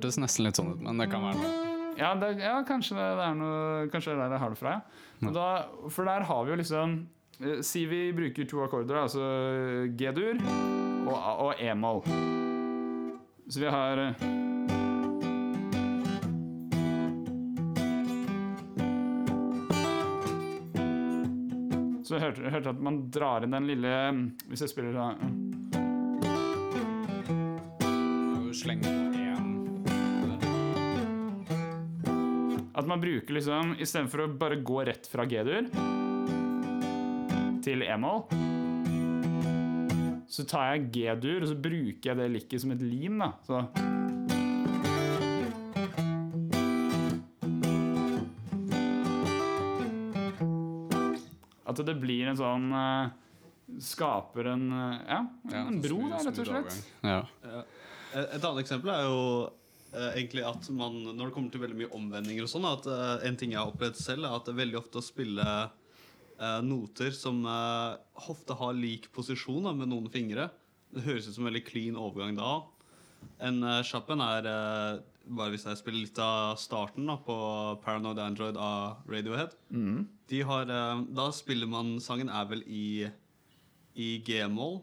hørtes nesten litt sånn ut, men det kan være noe. Ja, det, ja kanskje det, det er noe Kanskje det er der jeg har det fra. Ja. Da, for der har vi jo liksom eh, Si vi bruker to akkorder, altså G-dur og, og E-moll. Så vi har Så jeg hørte, hørte at man drar inn den lille Hvis jeg spiller Slenge At man bruker liksom Istedenfor å bare gå rett fra G-dur til E-moll, så tar jeg G-dur og så bruker jeg det likket som et lim. da så. At det blir en sånn eh, Skaper en eh, Ja, Ja, en så bro, smid, da, rett og slett. Ja. Ja. Eh, Et annet eksempel er jo egentlig at man, når det kommer til veldig mye omvendinger og sånn, at en ting jeg har opplevd selv, er at det er veldig ofte å spille eh, noter som ofte har lik posisjon da, med noen fingre. Det høres ut som en veldig clean overgang da. En uh, er bare hvis jeg spiller litt av starten da, på Paranoid Android av Radiohead. De har, eh, da spiller man Sangen er vel i, i G-moll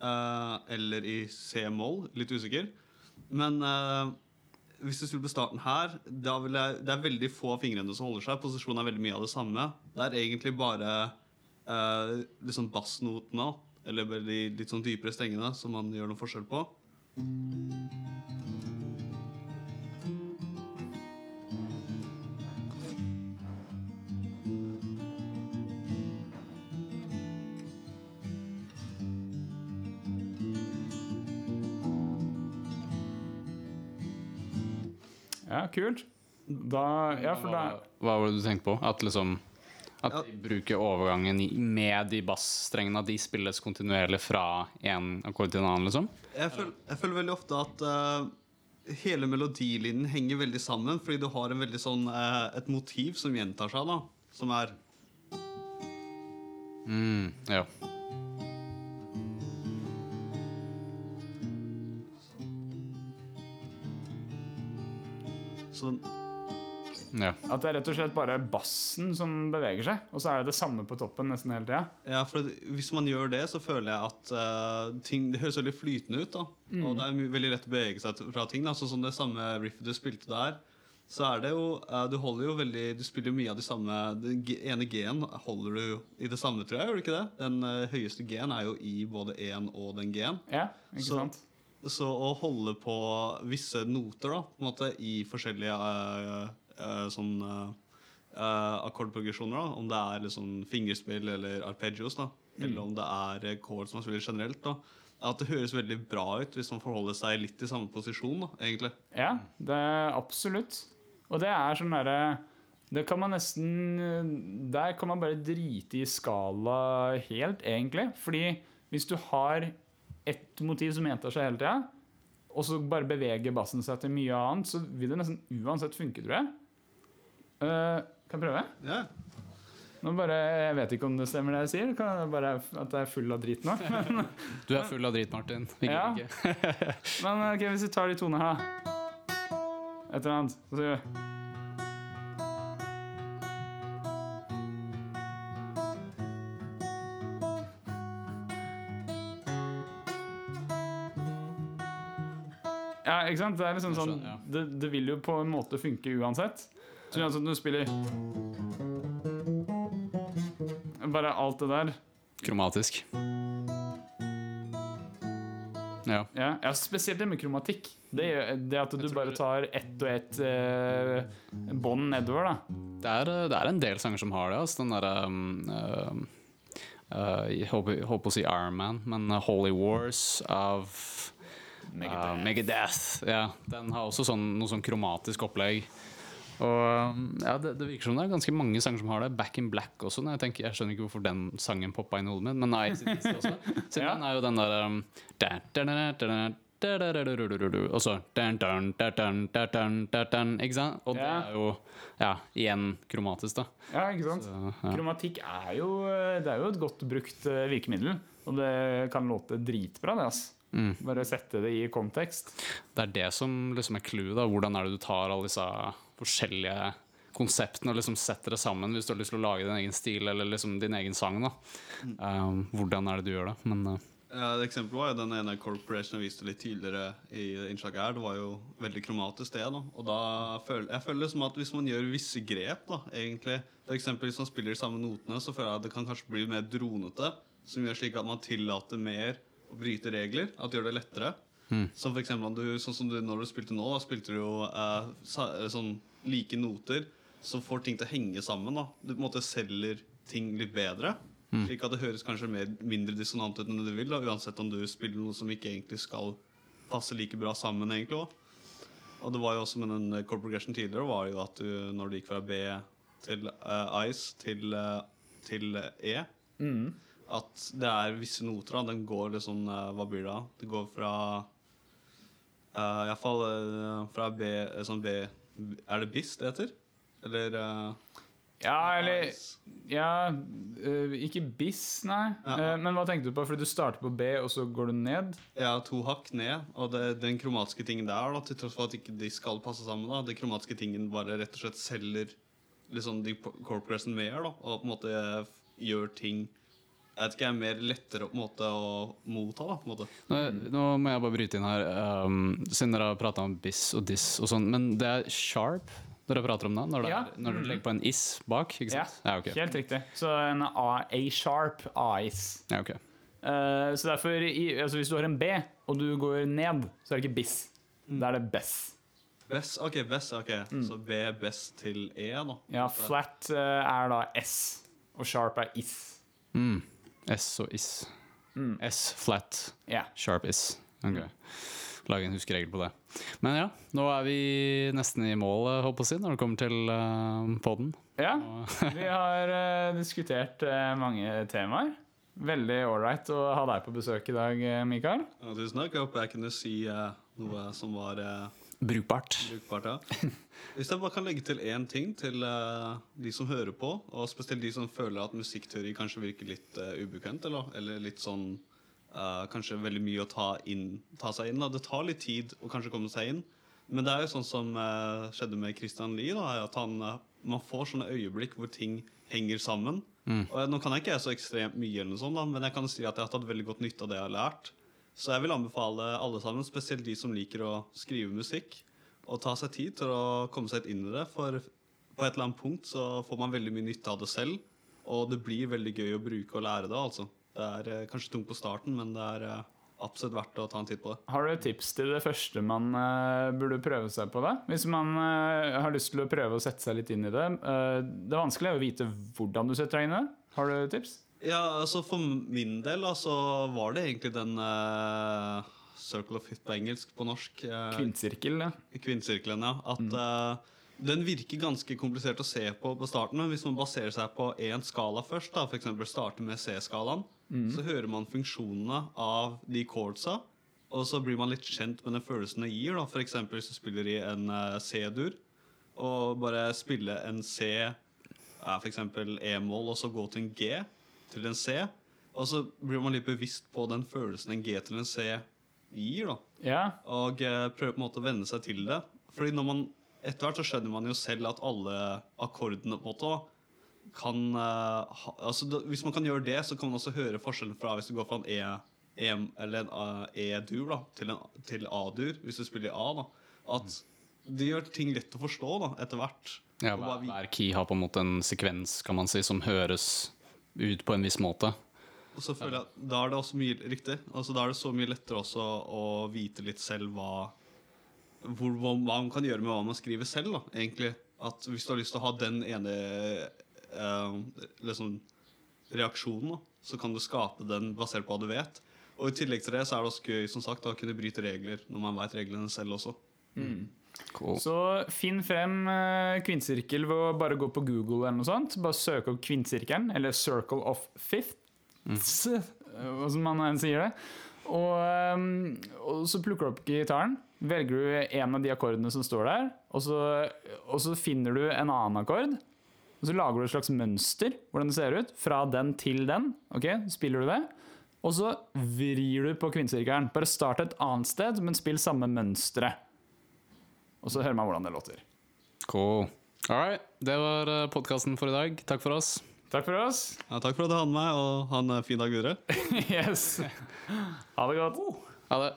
eh, eller i C-moll. Litt usikker. Men eh, hvis du spiller på starten her, da vil jeg, det er veldig få av fingrene som holder seg. Posisjonen er veldig mye av det samme. Det er egentlig bare uh, liksom bassnotene, eller de litt sånn dypere strengene, som man gjør noe forskjell på. Ja, kult. Da Ja, for da Hva, var det du tenkte på? At liksom At de bruker overgangen med de bassstrengene, at de spilles kontinuerlig fra en akkord til en annen, liksom. Jeg føler, jeg føler veldig ofte at uh, hele melodilinjen henger veldig sammen, fordi du har en veldig sånn, uh, et motiv som gjentar seg, da. Som er Mm, ja. Sånn ja. At det er rett og slett bare bassen som beveger seg, og så er det det samme på toppen nesten hele tida. Ja, for hvis man gjør det, så føler jeg at uh, ting Det høres veldig flytende ut. da Og det er veldig lett å bevege seg fra ting. da Sånn som det samme riffet du spilte der. Så er det jo uh, Du holder jo veldig Du spiller jo mye av de samme Den ene G-en holder du i det samme, tror jeg. Gjør du ikke det? Den uh, høyeste G-en er jo i både én og den G-en. Ja, ikke Så- sant? Så å holde på visse noter da på en måte i forskjellige uh, uh, sånn eh, akkordprogresjoner, da om det er liksom fingerspill eller arpeggios, da eller om det er chords man spiller generelt, da at det høres veldig bra ut hvis man forholder seg litt i samme posisjon, da, egentlig. Ja, det er absolutt. Og det er sånn derre Det kan man nesten Der kan man bare drite i skala helt, egentlig. Fordi hvis du har ett motiv som gjentar seg hele tida, og så bare beveger bassen seg til mye annet, så vil det nesten uansett funke, tror jeg. Uh, kan jeg prøve? Ja. Nå bare, Jeg vet ikke om det stemmer det jeg sier. Kan jeg bare at jeg er full av drit nå. Du er full av drit, Martin. Ja. ikke. Men ok, hvis vi tar de tonene her Et eller annet så sier vi ikke sant? Det er liksom sånn det, det vil jo på en måte funke uansett. Så uansett om du spiller Bare alt det der Kromatisk. Ja. Ja, ja, spesielt det med kromatikk. Det, det at du bare tar ett og ett eh, bånd nedover, da. Det er, eh, det er en del sanger som har det. Altså. Den derre um, uh, uh, Jeg håper, på å si Iron Man, men Holy Wars av Megadeth. Uh, Ja, den har også sånn, noe sånn kromatisk opplegg. Og ja, det, det, virker som det er ganske mange sanger som har det. Back in Black også. Jeg, tenker, jeg, skjønner ikke hvorfor den sangen poppa inn i hodet mitt, men nei også. Så den er jo den der og så Ikke sant? Og det er jo ja, igjen kromatisk, da. Ja, ikke sant. Så, ja. Kromatikk er jo, det er jo et godt brukt virkemiddel. Og det kan låte dritbra, det. altså Mm. Bare sette det i kontekst. Det er det som liksom er clouet. da. Hvordan er det du tar alle disse forskjellige konseptene og liksom setter det sammen hvis du har lyst til å lage din egen stil eller liksom din egen sang. da. Um, hvordan er det du gjør det? Men uh, Ja, et eksempel var jo den ene corporation jeg viste litt tidligere i innslaget her. Det var jo veldig kromatisk det. da. Og da føler jeg føler liksom at hvis man gjør visse grep, da, egentlig eksempel hvis man spiller de samme notene, så føler jeg at det kan kanskje bli mer dronete. Som gjør slik at man tillater mer bryte regler. At det gjør det lettere. Som for eksempel du, sånn som du, når du spilte nå, da spilte du jo eh, sa, eh, sånn like noter som får ting til å henge sammen. da. Du på en måte selger ting litt bedre. Slik at det høres kanskje mer, mindre dissonant ut enn du vil. da, Uansett om du spiller noe som ikke egentlig skal passe like bra sammen. egentlig også. Og det var jo også med den core progression tidligere, var jo at du, når du gikk fra B til uh, ice til, uh, til E, E At det er visse noter. da, Den går liksom eh, Hva blir det da? Det går fra uh, Iallfall uh, fra B eh, sånn B Er det bis det heter? Eller uh, Ja, eller? Ja, eh, ikke biss, nei. Ja. Eh, men hva tenkte du på? Fordi du starter på B, og så går du ned? Ja, to hakk ned. Og det, den kromatiske tingen der, da, til tross for at ikke de skal passe sammen, da, den kromatiske tingen bare rett og slett selger liksom de corporation mer, da, og på en måte gjør ting jeg vet ikke, er mer lettere på en måte å motta. da, på en måte. nå, nå må jeg bare bryte inn her, um, siden dere har prata om biss og diss og sånn. Men det er sharp dere prater om da? Når, det Ja. er, når du legger på en is bak? ikke sant? Ja, ok. Helt riktig. Så en A, A-sharp, A-is. Ja, ok. Uh, så derfor, i, altså hvis du har en B, og du går ned, så er det ikke biss. Da er det bess. Bess, ok, bess, ok. Så B er bess til E, da. Ja, flat uh, er da S, og sharp er is. Mm. S og is. S flat, Yeah. sharp is. Okay. lage en huskeregel på det. Men ja, nå er vi nesten i mål, eh, håper jeg, når det kommer til uh, podden. Ja, vi har eh, diskutert eh, mange temaer. Veldig ålreit å ha deg på besøk i dag, eh, Mikael. Ja, tusen takk. Jeg håper jeg kunne si eh, noe som var eh, Brukbart. brukbart. Ja. Hvis jeg bare kan legge til én ting til uh, de som hører på, og spesielt de som føler at musikkteori kanskje virker litt uh, ubekvent, eller, eller litt sånn uh, Kanskje veldig mye å ta, inn, ta seg inn. Da. Det tar litt tid å kanskje komme seg inn. Men det er jo sånn som skjedde med Christian Lie, da, at han, man får sånne øyeblikk hvor ting henger sammen. Og jeg, Nå kan jeg ikke jeg så ekstremt mye, eller noe sånt, da, men jeg kan si at jeg har tatt veldig godt nytte av det jeg har lært. Så jeg vil anbefale alle sammen, spesielt de som liker å skrive musikk, å ta seg tid til å komme seg inn i det. For på et eller annet punkt så får man veldig mye nytte av det selv, og det blir veldig gøy å bruke og lære det. altså. Det er eh, kanskje tungt på starten, men det er eh, absolutt verdt å ta en titt på det. Har du et tips til det første man uh, burde prøve seg på? da? Hvis man uh, har lyst til å prøve å sette seg litt inn i det. Uh, det er vanskelig å vite hvordan du setter deg inn i det. Har du tips? Ja, altså For min del altså, var det egentlig den uh, Circle of Hit på engelsk, på norsk. Uh, Kvinnsirkel, ja. Kvinnsirkelen, ja. At uh, den virker ganske komplisert å se på på starten, men hvis man baserer seg på én skala først, da, f.eks. starte med C-skalaen, så hører man funksjonene av de chordsa, og så blir man litt kjent med den følelsen det gir. F.eks. hvis du spiller i en eh, C-dur, og bare spille en C, ja, f.eks. E-moll, og så gå til en G til en C, og så blir man litt bevisst på den følelsen en G til en C gir. da. Ja, Og eh, prøve på en måte å venne seg til det. Fordi når man etter hvert så skjønner man jo selv at alle akkordene på en måte kan eh, ha, altså da, Hvis man kan gjøre det, så kan man også høre forskjellen fra hvis du går fra en E, e eller en eh, E-dur da, til en til A-dur, hvis du spiller i A. da, At det gjør ting lett å forstå da, etter hvert. Ja, hver, hver key har på en måte en sekvens kan man si, som høres ut på en viss måte. Og så føler jeg at da er det også mye riktig. Altså Da er det så mye lettere også å vite litt selv hva hvor, hva, man kan gjøre med hva man skriver selv. da, egentlig. At Hvis du har lyst til å ha den ene eh, liksom, reaksjonen, da, så kan du skape den basert på hva du vet. Og I tillegg til det så er det også gøy som sagt, å kunne bryte regler når man vet reglene selv også. Cool. Så finn frem kvinnsirkel kvinnesirkel ved å bare gå på Google eller noe sånt. Bare søke opp kvinnesirkelen, eller Circle of Fifth, mm. som man enn sier det. Og, eh, og så plukker du opp gitaren, velger du en av de akkordene som står der, og så, og så finner du en annen akkord. Og så lager du et slags mønster, hvordan det ser ut, fra den til den. Ok, Spiller du det? Og så vrir du på kvinnesirkelen. Bare start et annet sted, men spill samme mønsteret. Og så hører man hvordan det låter. cool. All right. Det var podkasten for i dag. Takk for oss. Takk for oss. Ja, takk for at du hadde med meg, og ha en eh, fin dag videre. yes. Ha det godt. Ha det.